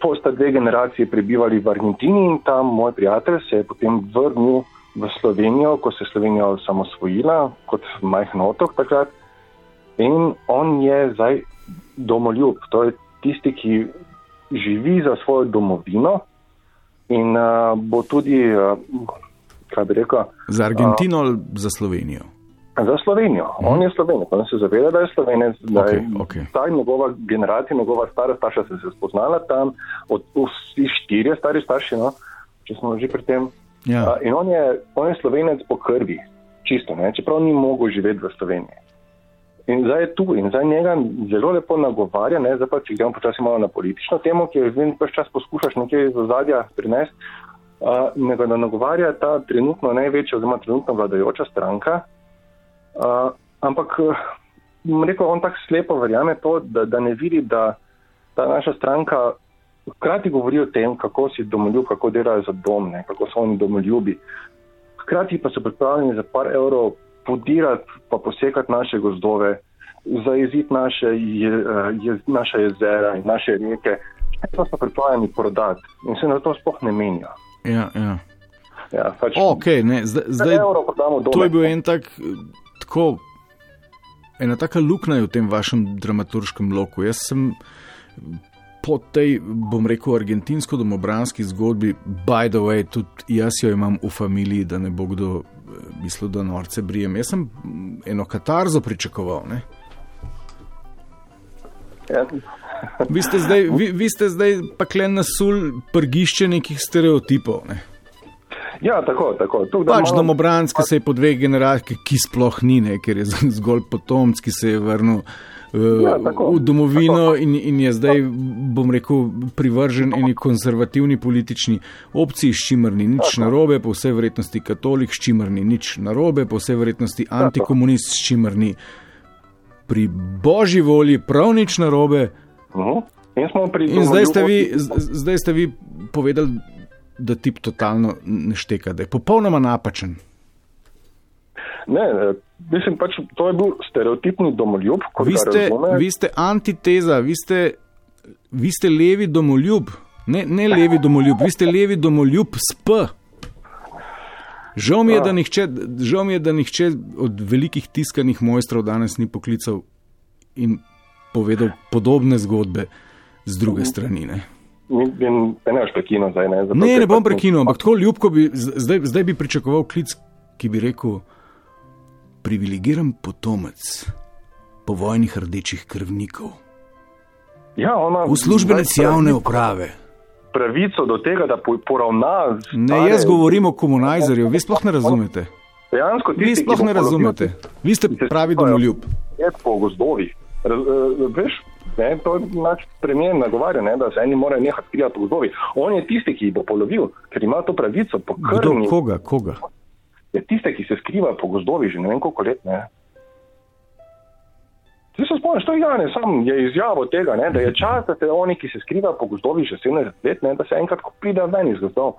po sta dve generacije prebivali v Argentini in tam moj prijatelj se je potem vrnil v Slovenijo, ko se je Slovenija osamosvojila kot majhen otok takrat. In on je zdaj domoljub, to je tisti, ki živi za svojo domovino in uh, bo tudi, uh, kaj bi rekel, Za Argentino ali za Slovenijo? Za Slovenijo. Mm. On je Slovenec, on se zaveda, da je Slovenec, da je okej. ta njegova generacija, njegova stara starša se je spoznala tam, od vsi štirje stari starši, no, če smo že pri tem. Ja. Uh, in on je, on je Slovenec po krvi, čisto, ne, čeprav ni mogel živeti v Sloveniji. In zdaj je tu in zdaj njega zelo lepo nagovarja, ne, zdaj pa če gremo počasi malo na politično temo, ki jo vem, pač čas poskušaš nekaj iz ozadja prinesti, uh, njega da nagovarja ta trenutno največja oziroma trenutno vladajoča stranka, uh, ampak bom rekel, on tako slepo verjame to, da, da ne vidi, da ta naša stranka hkrati govori o tem, kako si domoljub, kako delajo za dom, ne, kako so oni domoljubi. Hkrati pa so pripravljeni za par evrov podirati pa posekati naše gozdove, zajeziti naše, je, je, naše jezera in naše reke. To so pripravljeni prodati in se na to sploh ne menijo. Ja, ja. Ja, pač Okay, ne, zdaj, zdaj, to je bil en tak, tako, ena taka luknja je v tem vašem dramaturškem loku. Jaz sem po tej, bom rekel, argentinsko-domobranski zgodbi, by the way, tudi jaz jo imam v familiji, da ne bo kdo eh, mislil, da norce brijem. Jaz sem eno katarzo pričakoval. Ne? Ja, Vi ste zdaj, vi, vi ste zdaj pa klen nasul prgišče nekih stereotipov. Ne? Ja, tako, tako. Tuk, da Pač malo- domobranc, ki se je po dveh generacijah, ki sploh ni, ne, ker je zgolj potomc, ki se je vrnil uh, Ja, tako, v domovino in, in je zdaj, bom rekel, privržen eni konzervativni politični opciji, s čimer ni nič narobe, po vsej verjetnosti katolik, s čimer ni nič narobe, po vsej verjetnosti antikomunist, s čimer ni pri božji volji prav nič narobe. Uh-huh. In, smo pri In zdaj ste, vi, zdaj ste vi povedali, da tip totalno ne šteka, da je popolnoma napačen. Ne, mislim pač, to je bil stereotipni domoljub, kot Vi ste, vi ste antiteza, vi ste, vi ste levi domoljub, ne, ne levi domoljub, vi ste levi domoljub s P. Žal mi, je, da nihče, žal mi je, da nihče od velikih tiskanih mojstrov danes ni poklical in povedal podobne zgodbe z druge strani. Ne, ne boš prekinil zdaj, ne? Zato, ne, ne bom pač- prekinil, ampak tako ljubko bi, z- zdaj, zdaj bi pričakoval klic, ki bi rekel: privilegiran potomec povojnih rdečih krvnikov, Ja, ona uslužbenec zdaj javne uprave. Pravico do tega, da po, poravna. Ne, stare- jaz govorim o komunajzerju, vi sploh ne razumete. Dejansko tisti, Vi sploh ne razumete. Vi ste pravi domoljub. Po gozdovih. Raz, uh, veš, ne, to je naš premijer nagovarja, ne, da se eni morajo nehati skrivati po gozdovih. On je tisti, ki jih bo polovil, ker ima to pravico Kdo, koga, koga? Je tiste, ki se skriva po gozdovih že ne vem koliko let. Ne. Ti se spomniš, to je Jane, sam je izjavo tega, ne, da je čas, da se oni, ki se skrivajo po gozdovih že 70 let, ne, da se enkrat pride ven iz gozdov.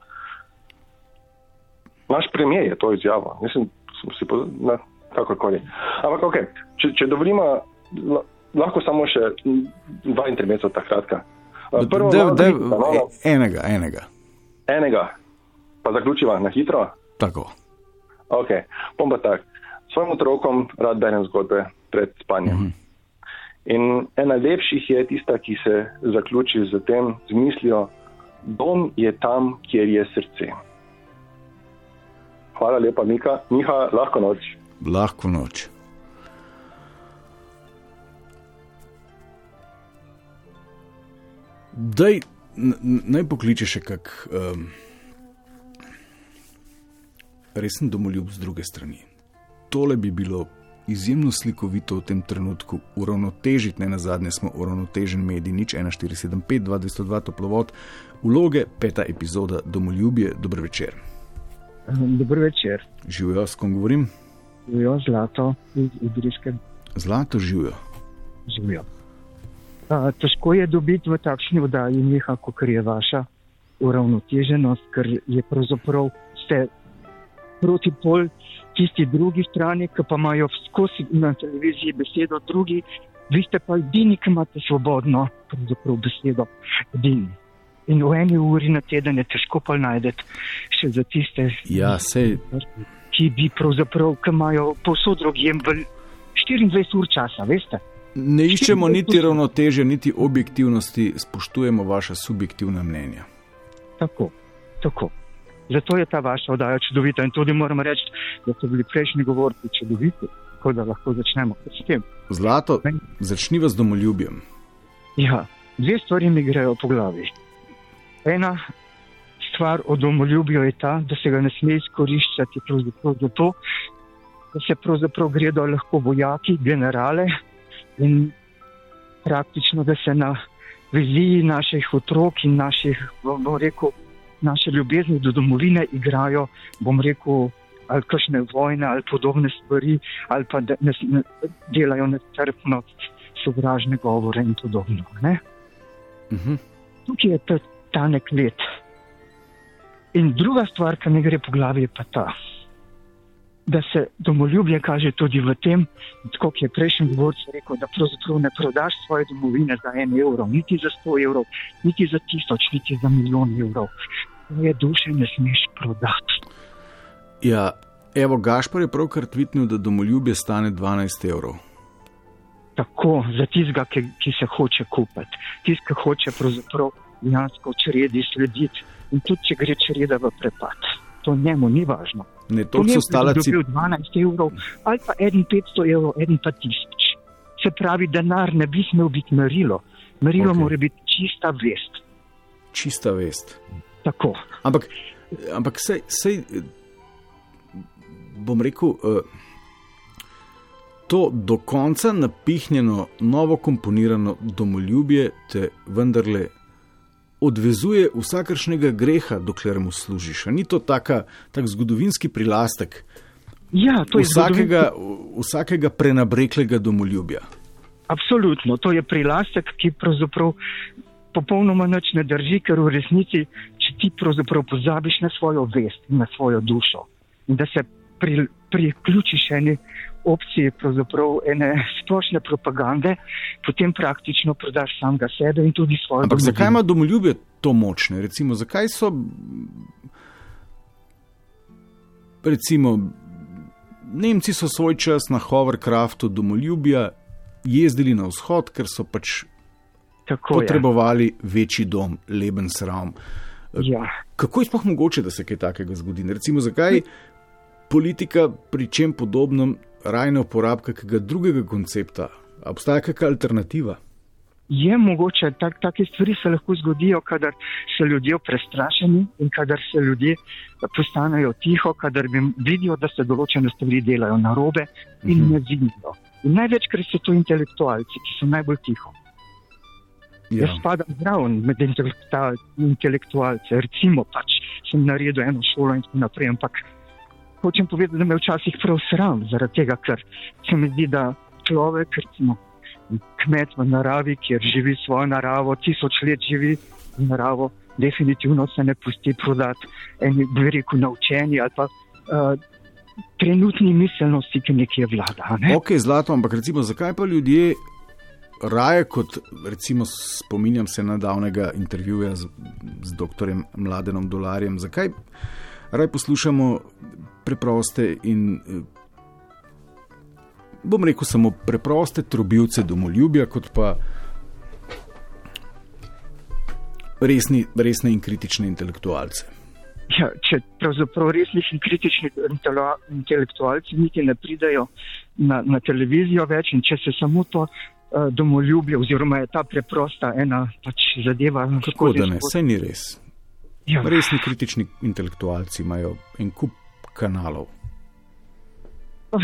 naš premijer je to izjavil. Mislim, sem si po, na, kakorkoli. Ampak, ok, če, če dovolimo, lahko samo še dva intermeca, ta kratka. Prvo, de, de, de, no, enega, enega. Enega, pa zaključiva na hitro. Tako. Ok, bom pa tak. Svojim otrokom rad berem zgodbe pred spanjem. Mm -hmm. In ena lepših je tista, ki se zaključi z tem, z mislijo, dom je tam, kjer je srce. Hvala lepa, Mika. Miha, lahko noč. Lahko noč. Daj, naj pokliče še kak um, resen domoljub z druge strani. Tole bi bilo izjemno slikovito v tem trenutku, uravnotežiti, ne na zadnje smo uravnotežen medij, nič 1475, 2202 toplovod, vloge, peta epizoda Domoljubje, dober večer. Dobro večer. Živijo, s kom govorim? Živijo zlato iz Idrijske. Zlato živijo. Živijo. Težko je dobiti v takšni vdaji njiha, kot je vaša uravnoteženost, ker je pravzaprav vse proti pol tisti drugi strani, ki pa imajo skozi na televiziji besedo drugi, vi ste pa edini, ki imate svobodno besedo. Edini. In v eni uri na teden je težko pa najdete še za tiste, ja, sej... ki bi pravzaprav, ki imajo posod drugjem v 24 ur časa, veste. Ne iščemo niti ravnoteže, niti objektivnosti, spoštujemo vaše subjektivne mnenja. Tako, tako. Zato je ta vaša oddaja čudovita in tudi moram reči, da so bili prejšnji govorci čudoviti, tako da lahko začnemo s tem. Zlato, začniva z domoljubjem. Ja, dve stvari mi grejo po glavi. Ena stvar o domoljubju je ta, da se ga ne sme izkoriščati zato, da se pravzaprav gredo lahko vojaki, generale in praktično, da se na viziji naših otrok in naših, bom rekel, naše ljubezni do domovine igrajo, bom rekel, ali kakšne vojne ali podobne stvari, ali pa ne, ne, delajo nestrpno sovražne govore in podobno. Uh mhm. -huh. Tukaj je ta tanek let. In druga stvar, ki mi gre po glavi, je pa ta, da se domoljubje kaže tudi v tem, kot je prejšnji govorec rekel, da pravzaprav ne prodaš svoje domovine za en evro, niti za sto evrov, niti za tisoč, niti za milijon evrov svoje duše ne smeš prodati. Ja, evo, Gašpor je pravkar tvitnil, da domoljubje stane 12 evrov. Tako, za tistega, ki, ki se hoče kupiti, tistega, ki hoče pravzaprav dejansko čredi slediti. In tudi, če gre čreda v prepad, to njemu ni važno. Ne, to so stale cifre. 12 evrov ali pa 1500 evrov, en pa tisoč. Se pravi, denar ne bi smel biti merilo. Merilo okay. mora biti čista vest. Čista vest. Tako. Ampak, ampak sej, sej, bom rekel, uh, to do konca napihnjeno, novo komponirano domoljubje te vendarle odvezuje vsakršnega greha, dokler mu služiš. A ni to taka, tak zgodovinski prilastek ja, vsakega, vsakega prenabreklega domoljubja? Absolutno, to je prilastek, ki pravzaprav popolnoma nič ne drži, ker v resnici, če ti pravzaprav pozabiš na svojo vest in na svojo dušo in da se pri, priključiš eni opciji ene splošne propagande, potem praktično prodaš samega sebe in tudi svojo. Ampak zakaj ima domoljubje to močne? Recimo, zakaj so. Recimo, Nemci so svoj čas na Hovercraftu domoljubja jezdili na vzhod, ker so pač Tako potrebovali je. večji dom, leben sram. Ja. Kako je sploh mogoče, da se kaj takega zgodi? Recimo, zakaj politika pri čem podobnem raje ne uporablja kakega drugega koncepta? Obstaja kakšna alternativa? Je mogoče, tak, take stvari se lahko zgodijo, kadar so ljudje prestrašeni in kadar se ljudje postanejo tiho, kadar vidijo, da se določene stvari delajo na robe in uh mhm. -huh. ne vidijo. In največkrat so to intelektualci, ki so najbolj tiho. Ja. Jaz spadam zraven med intelektualce, recimo, pač sem naredil eno šolo in tako naprej. Ampak hočem povedati, da me včasih prav sram zaradi tega, ker se mi zdi, da človek, recimo, kmet v naravi, kjer živi svojo naravo, tisoč let živi v naravo, definitivno se ne pusti prodati eni, bi rekel, naučeni ali pa uh, trenutni miselnosti, ki nekje vlada. Ne? Ok, zlato, ampak recimo, zakaj pa ljudje raje kot, recimo, spominjam se nedavnega intervjuja z, z dr. Mladenom Dolarjem, zakaj raje poslušamo preproste in, bom rekel, samo preproste trobilce domoljubja, kot pa resni, resne in kritične intelektualce. Ja, če pravzaprav resnih in kritičnih intelektualcev niti ne pridajo na, na televizijo več, in če se samo to uh, domoljubje, oziroma je ta preprosta ena pač zadeva. Kako da ne, vse ni res. Ja. Resni kritični intelektualci imajo en kup kanalov.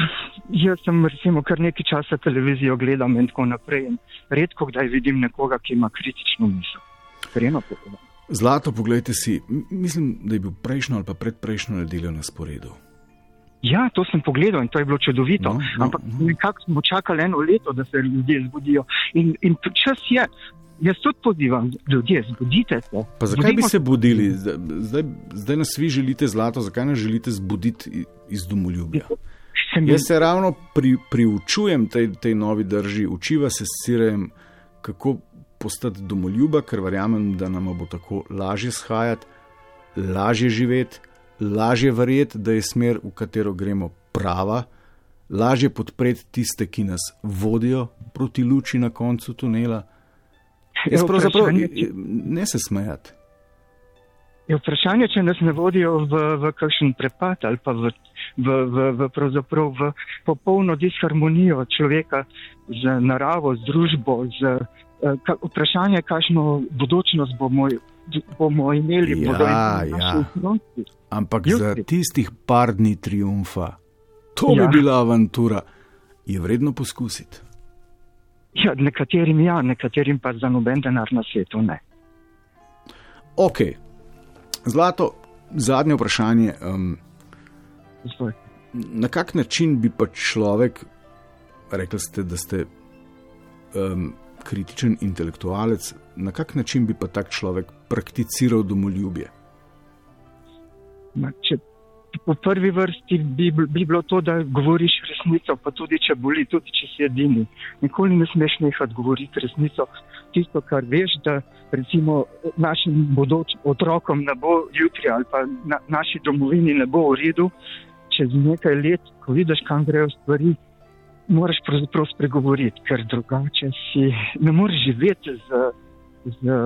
Jaz sem recimo kar nekaj časa televizijo gledam in tako naprej. In redko kdaj vidim nekoga, ki ima kritično misel. Sprejeno povedano. Zlato, pogledajte si, mislim, da je bil prejšnjo ali pa predprejšnjo nedeljo na sporedu. Ja, to sem pogledal in to je bilo čudovito. No, no, Ampak no. nekako smo čakali eno leto, da se ljudje zbudijo. In, in čas je, jaz tudi pozivam ljudi, zbudite se. Pa zakaj Budimo... bi se budili? Zdaj, zdaj nas vi želite zlato, zakaj nas želite zbuditi iz domoljubja? Jaz se ravno pri, priučujem tej, tej novi drži, učiva se s sirem, kako postati domoljuba, ker verjamem, da nam bo tako lažje shajati, lažje živeti, lažje verjeti, da je smer, v katero gremo, prava, lažje podpreti tiste, ki nas vodijo proti luči na koncu tunela. Jaz pravzaprav ne se smejati. Je vprašanje, če nas ne vodijo v, v kakšen prepad ali pa v, v, v, v, v popolno disharmonijo človeka z naravo, z družbo, z, Eh, vprašanje, kakšno budučnost bomo, bomo imeli. Ja, ja. Ampak Jutri. za tistih par dni triumfa, to ja. bi bila avantura, je vredno poskusiti. Ja, nekaterim ja, nekaterim pa za noben denar na svetu ne. Ok, zlato, zadnje vprašanje. Um, na kak način bi pa človek, rekli ste, da ste. Um, kritičen intelektualec, na kak način bi pa tak človek prakticiral domoljubje? Ma, če, po prvi vrsti bi, bi bilo to, da govoriš resnico, pa tudi če boli, tudi če si edini. Nikoli ne smeš nehati govoriti resnico. Tisto, kar veš, da recimo našim bodočim otrokom ne bo jutri ali pa na, naši domovini ne bo v redu, čez nekaj let, ko vidiš, kam grejo stvari moraš pravzaprav spregovoriti, ker drugače si ne moreš živeti z, z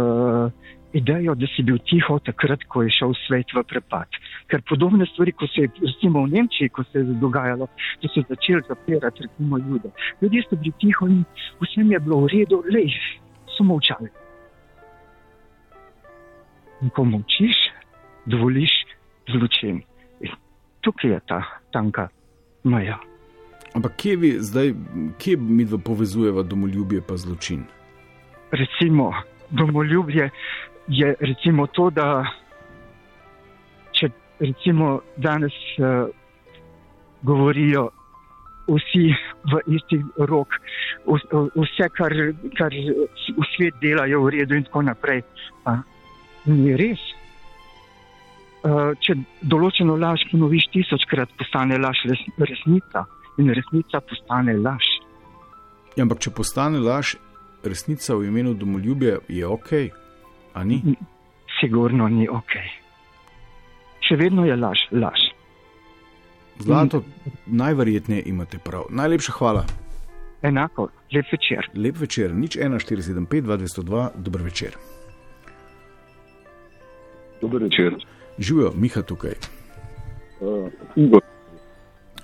idejo, da si bil tiho takrat, ko je šel svet v prepad. Ker podobne stvari, kot se je recimo v Nemčiji, ko se je dogajalo, da so začeli zapirati, recimo ljude. Ljudje so bili tiho in vsem je bilo v redu, le so molčali. In ko molčiš, dovoliš zločin. Tukaj je ta tanka meja. Ampak kje vi zdaj, kje mi dva povezujeva domoljubje pa zločin? Recimo, domoljubje je recimo to, da če recimo danes uh, govorijo vsi v isti rok, vse, kar, kar v svet delajo v redu in tako naprej, pa ni res. Uh, če določeno laž ponoviš tisočkrat, postane laž resnica in resnica postane laž. Ja, ampak če postane laž, resnica v imenu domoljubja je ok, a ni? Sigurno ni ok. Še vedno je laž, laž. Zlato, in... najverjetneje imate prav. Najlepša hvala. Enako, lep večer. Lep večer, nič 1475, 202, dober večer. Dober večer. Živijo, Miha tukaj. Uh, Igor.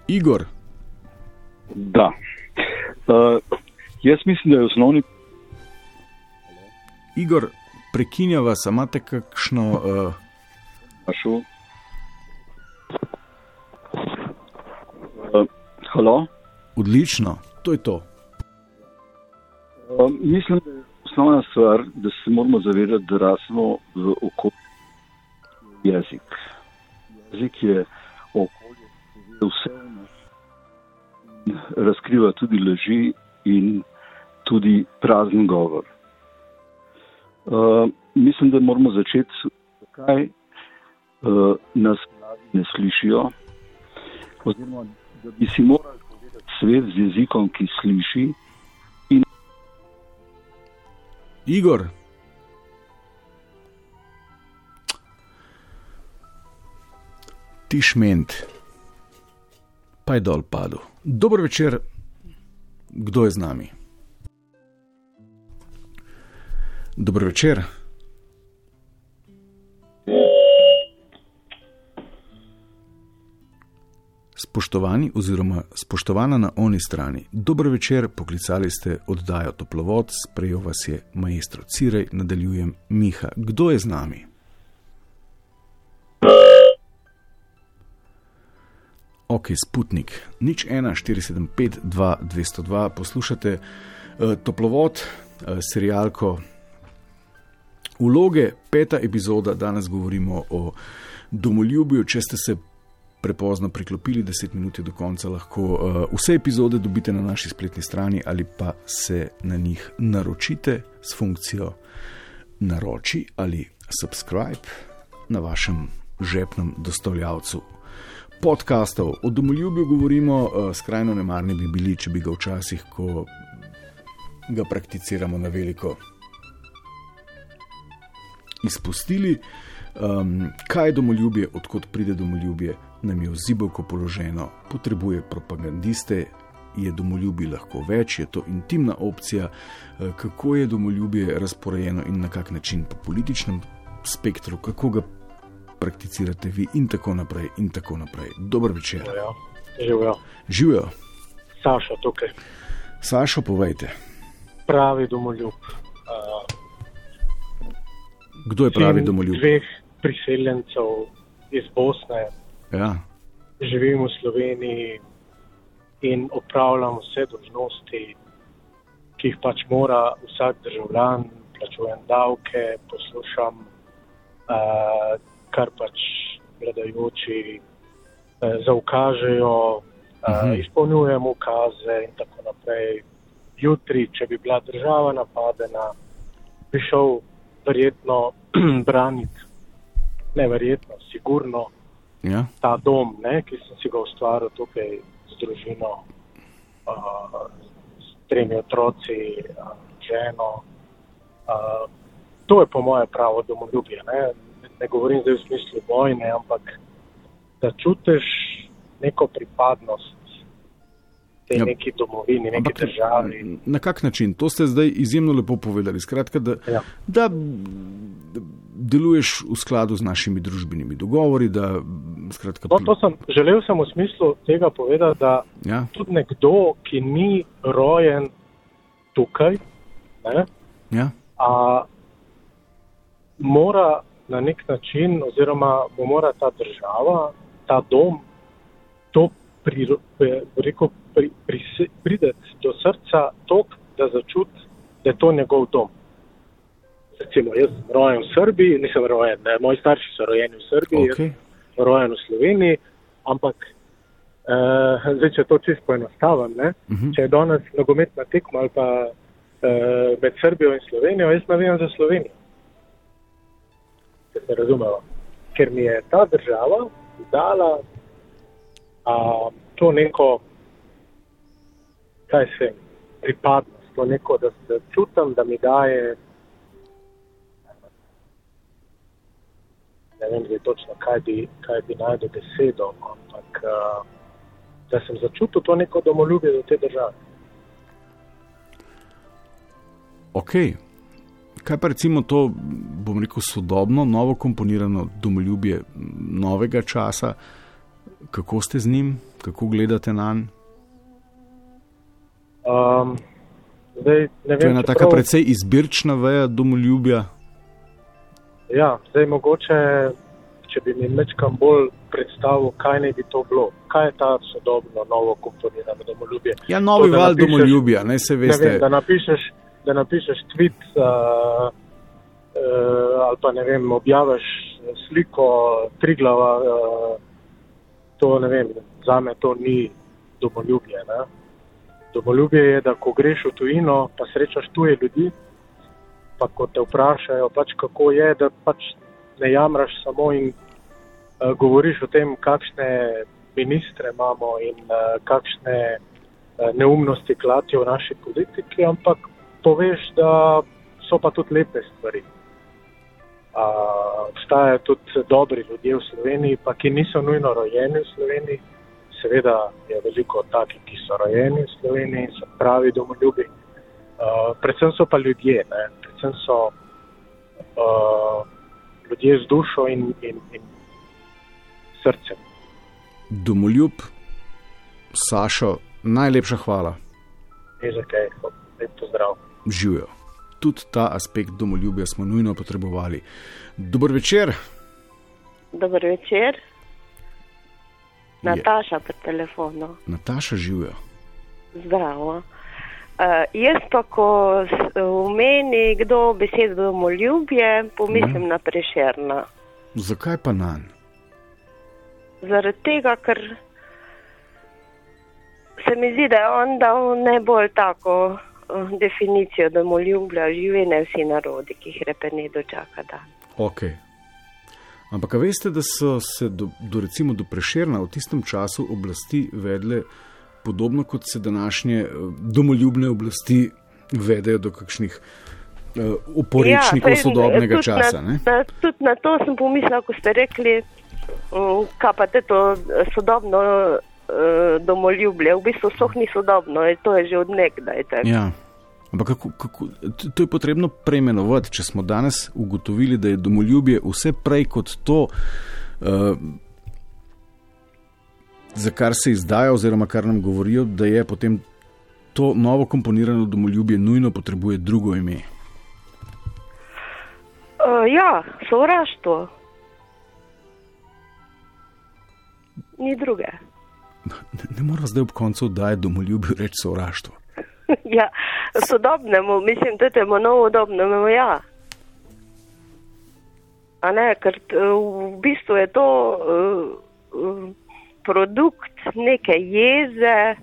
Igor. Da. Uh, jaz mislim, da je osnovni. Igor, prekinja vas, imate kakšno. Uh... Uh, halo? Odlično, to je to. Uh, mislim, da je osnovna stvar, da se moramo zavedati, da rasemo v okolju jezik. Jezik je okolje, ki je vse v nas razkriva tudi laži in tudi prazen govor. Uh, mislim, da moramo začeti, zakaj uh, nas mladi ne slišijo, oziroma da bi si morali povedati svet z jezikom, ki sliši. In... Igor. Tišment, pa je dol padel. Dobro večer, kdo je z nami? Dobro večer. Spoštovani oziroma spoštovana na oni strani, dobro večer, poklicali ste oddajo Toplovod, sprejel vas je maestro Cirej, nadaljujem Miha. Kdo je z nami? Ok, Sputnik, nič 1, 475, 2, 202, poslušate uh, Toplovod, uh, serijalko Uloge, peta epizoda, danes govorimo o domoljubju. Če ste se prepozno priklopili, 10 minut do konca, lahko uh, vse epizode dobite na naši spletni strani ali pa se na njih naročite s funkcijo naroči ali subscribe na vašem žepnem dostavljavcu. Podkastov o domoljubju govorimo, uh, skrajno nemarni bi bili, če bi ga včasih, ko ga prakticiramo na veliko, izpustili. Um, kaj je domoljubje, odkot pride domoljubje, nam je v zibelko položeno, potrebuje propagandiste, je domoljubje lahko več, je to intimna opcija, uh, kako je domoljubje razporejeno in na kak način po političnem spektru, kako ga prakticirate vi, in tako naprej. In tako naprej. Dober večer. Živijo. Živijo. Saša, tukaj. Saša, povejte. Pravi domoljub. Uh, Kdo je pravi domoljub? Dveh priseljencev iz Bosne. Ja. Živim v Sloveniji in opravljam vse dožnosti, ki jih pač mora vsak državljan, plačujem davke, poslušam, uh, kar pač vladajoči uh, zaukažejo, uh, uh Mhm. -huh. izpolnjujem ukaze in tako naprej. Jutri, če bi bila država napadena, bi šel verjetno braniti, ne verjetno, sigurno Ja. ta dom, ne, ki sem si ga ustvaril tukaj z družino, uh, s tremi otroci, uh, ženo. Uh, to je po moje pravo domoljubje. Ne. Ne govorim zdaj v smislu vojne, ampak da čutiš neko pripadnost tej Ja. neki domovini, neki državi. Na kak način? To ste zdaj izjemno lepo povedali. Skratka, da, Ja. da deluješ v skladu z našimi družbenimi dogovori. Da, skratka, No, to sem, želel sem v smislu tega povedati, da ja, tudi nekdo, ki ni rojen tukaj, ne, ja, a, mora na nek način, oziroma mu mora ta država, ta dom, to pri, rekel, pri, pri, prideti do srca tok, da začuti, da je to njegov dom. Recimo, jaz sem rojen v Srbiji, nisem rojen, ne, moji starši so rojeni v Srbiji, jaz okay. sem rojen v Sloveniji, ampak uh, zdaj, če to čisto poenostavim, ne, uh -huh. če je danes nogometna tekma ali pa uh, med Srbijo in Slovenijo, jaz navijam za Slovenijo. Če se razumemo. Ker mi je ta država dala uh, to neko, kaj se, pripadnost, to neko, da se čutim, da mi daje. Ne vem, zdaj točno, kaj bi, kaj bi najdel besedo, ampak uh, da sem začutil to neko domoljubje do te države. ok. Kaj pa recimo to, bom rekel, sodobno, novo komponirano domoljubje novega časa, kako ste z njim, kako gledate na njega? Um, zdaj, ne To je vem, ena taka čeprav- precej izbirčna veja domoljubja. Ja, zdaj mogoče, če bi mi mečkam bolj predstavil, kaj naj bi to bilo. Kaj je ta sodobno, novo komponirano domoljubje? Ja, novi To, val napišeš- domoljubja, ne se Ne veste. vem, da, napišeš, da napišeš tweet uh, uh, ali pa ne vem, objaviš sliko Triglava, uh, to ne vem, za me to ni domoljubje. Ne? Domoljubje je, da ko greš v tujino, pa srečaš tuje ljudi, pa ko te vprašajo, pač kako je, da pač ne jamraš samo in uh, govoriš o tem, kakšne ministre imamo in uh, kakšne uh, neumnosti klatijo v naši politiki, ampak poveš, da so pa tudi lepe stvari. Obstajajo uh, tudi dobri ljudje v Sloveniji, pa ki niso nujno rojeni v Sloveniji. Seveda je veliko takih, ki so rojeni v Sloveniji, so pravi domoljubi. Uh, predvsem so pa ljudje, ne? predvsem so uh, ljudje z dušo in, in, in srcem. Domoljub, Sašo, najlepša hvala. Ne za kaj, lep pozdrav. Živijo. Tudi ta aspekt domoljubja smo nujno potrebovali. Dober večer. Dober večer. Nataša po telefonu. Nataša živijo. Zdravo. Uh, jaz pa, ko v meni kdo besedo domoljubje, pomislim ja. na prešerna. Zakaj pa na njen? Zaradi tega, ker se mi zdi, da je on dal najbolj tako uh, definicijo domoljublja, živene vsi narodi, ki jih repe ne dočaka dan. Ok. Ampak veste, da so se do, do, recimo, do prešerna v tistem času oblasti vedle podobno kot se današnje domoljubne oblasti vedejo do kakšnih uh, uporečnikov ja, sodobnega tudi časa. Na, na, tudi na to sem pomislil, ko ste rekli, um, kaj pa te to sodobno uh, domoljublje. V bistvu so ni sodobno, to je že od nekdaj. Ja. Ampak kako, kako, to je potrebno preimenovati, če smo danes ugotovili, da je domoljubje vse prej kot to, uh, za kar se izdaja, oziroma kar nam govorijo, da je potem to novo komponirano domoljubje nujno potrebuje drugo ime. Uh, ja, sovraštvo. Ni druge. Ne, ne mora zdaj ob koncu dajati domoljubju reči sovraštvo. ja, sodobnemu, mislim, da temu novodobnemu, ja. A ne, ker v bistvu je to uh, produkt neke jeze,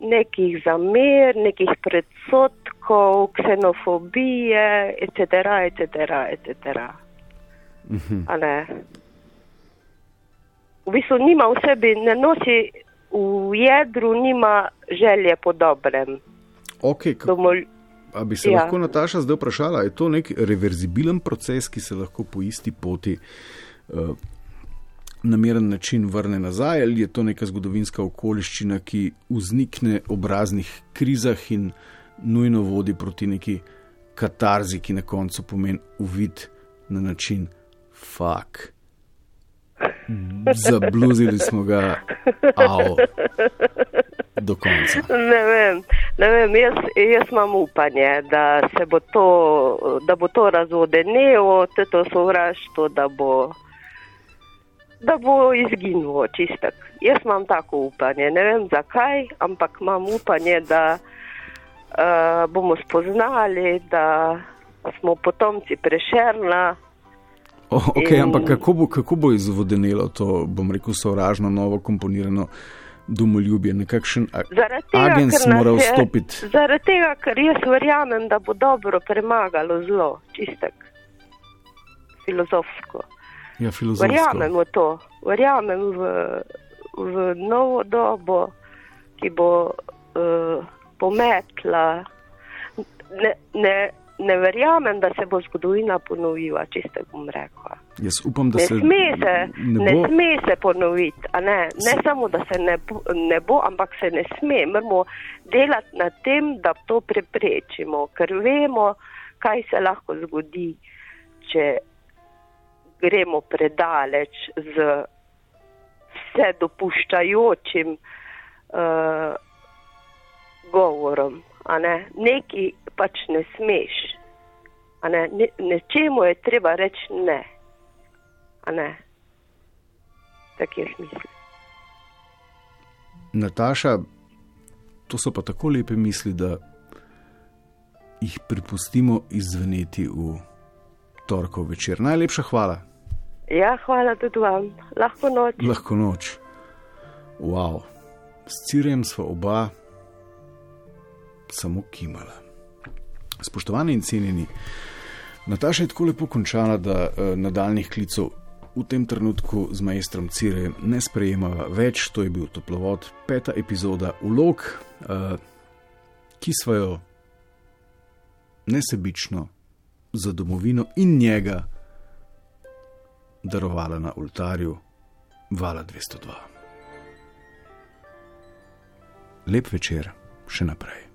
nekih zamer, nekih predsotkov, ksenofobije, etc., etc., etc. A ne. V bistvu nima v sebi, ne nosi v jedru, nima želje po dobrem. Okay, Domol... A bi se ja. lahko Nataša zdaj vprašala, je to nek reverzibilen proces, ki se lahko po isti poti uh, na miren način vrne nazaj, ali je to neka zgodovinska okoliščina, ki vznikne ob raznih krizah in nujno vodi proti neki katarzi, ki na koncu pomeni uvid na način fuk. Zabluzili smo ga, avo, do konca. Ne vem, ne vem jaz, jaz imam upanje, da se bo to, da bo to razvodenilo, to sovraštvo, da bo da bo izginilo čistek. Jaz imam tako upanje, ne vem zakaj, ampak imam upanje, da uh, bomo spoznali, da smo potomci prešerna. Oh, okay, in... Ampak kako bo, kako bo izvodenilo to, bom rekel, sovražno, novo komponirano domoljubje, nekakšen agent mora vstopiti? Zaradi tega, ker jaz verjamem, da bo dobro premagalo zlo, čistek, filozofsko. Ja, verjamem v to, verjamem v, v novo dobo, ki bo uh, pometla. Ne, ne, ne verjamem, da se bo zgodovina ponovila, če ste bom rekla. Jaz upam, da ne se sme se, ne, ne sme se ponoviti. Ne, ne samo, da se ne bo, ne bo, ampak se ne sme. Moramo delati na tem, da to preprečimo, ker vemo, kaj se lahko zgodi, če gremo predaleč z vse dopuščajočim uh, govorom. Ne? Neki pač ne smeš. Ne? Ne, nečemu je treba reči ne. ne? Tako jaz mislim. Nataša, to so pa tako lepe misli, da jih pripustimo izveneti v torkov večer. Najlepša hvala. Ja, hvala tudi vam. Lahko noč. Lahko noč. Wow. S Cirjem smo oba samo kimala. Spoštovani in cenjeni, Nataša je tako lepo končala, da uh, nadaljnih klicov v tem trenutku z majstrom Cirejem ne sprejemava več, to je bil toplovod, peta epizoda ulog, uh, ki so jo nesebično za domovino in njega darovala na oltarju Vala 202. Lep večer, še naprej.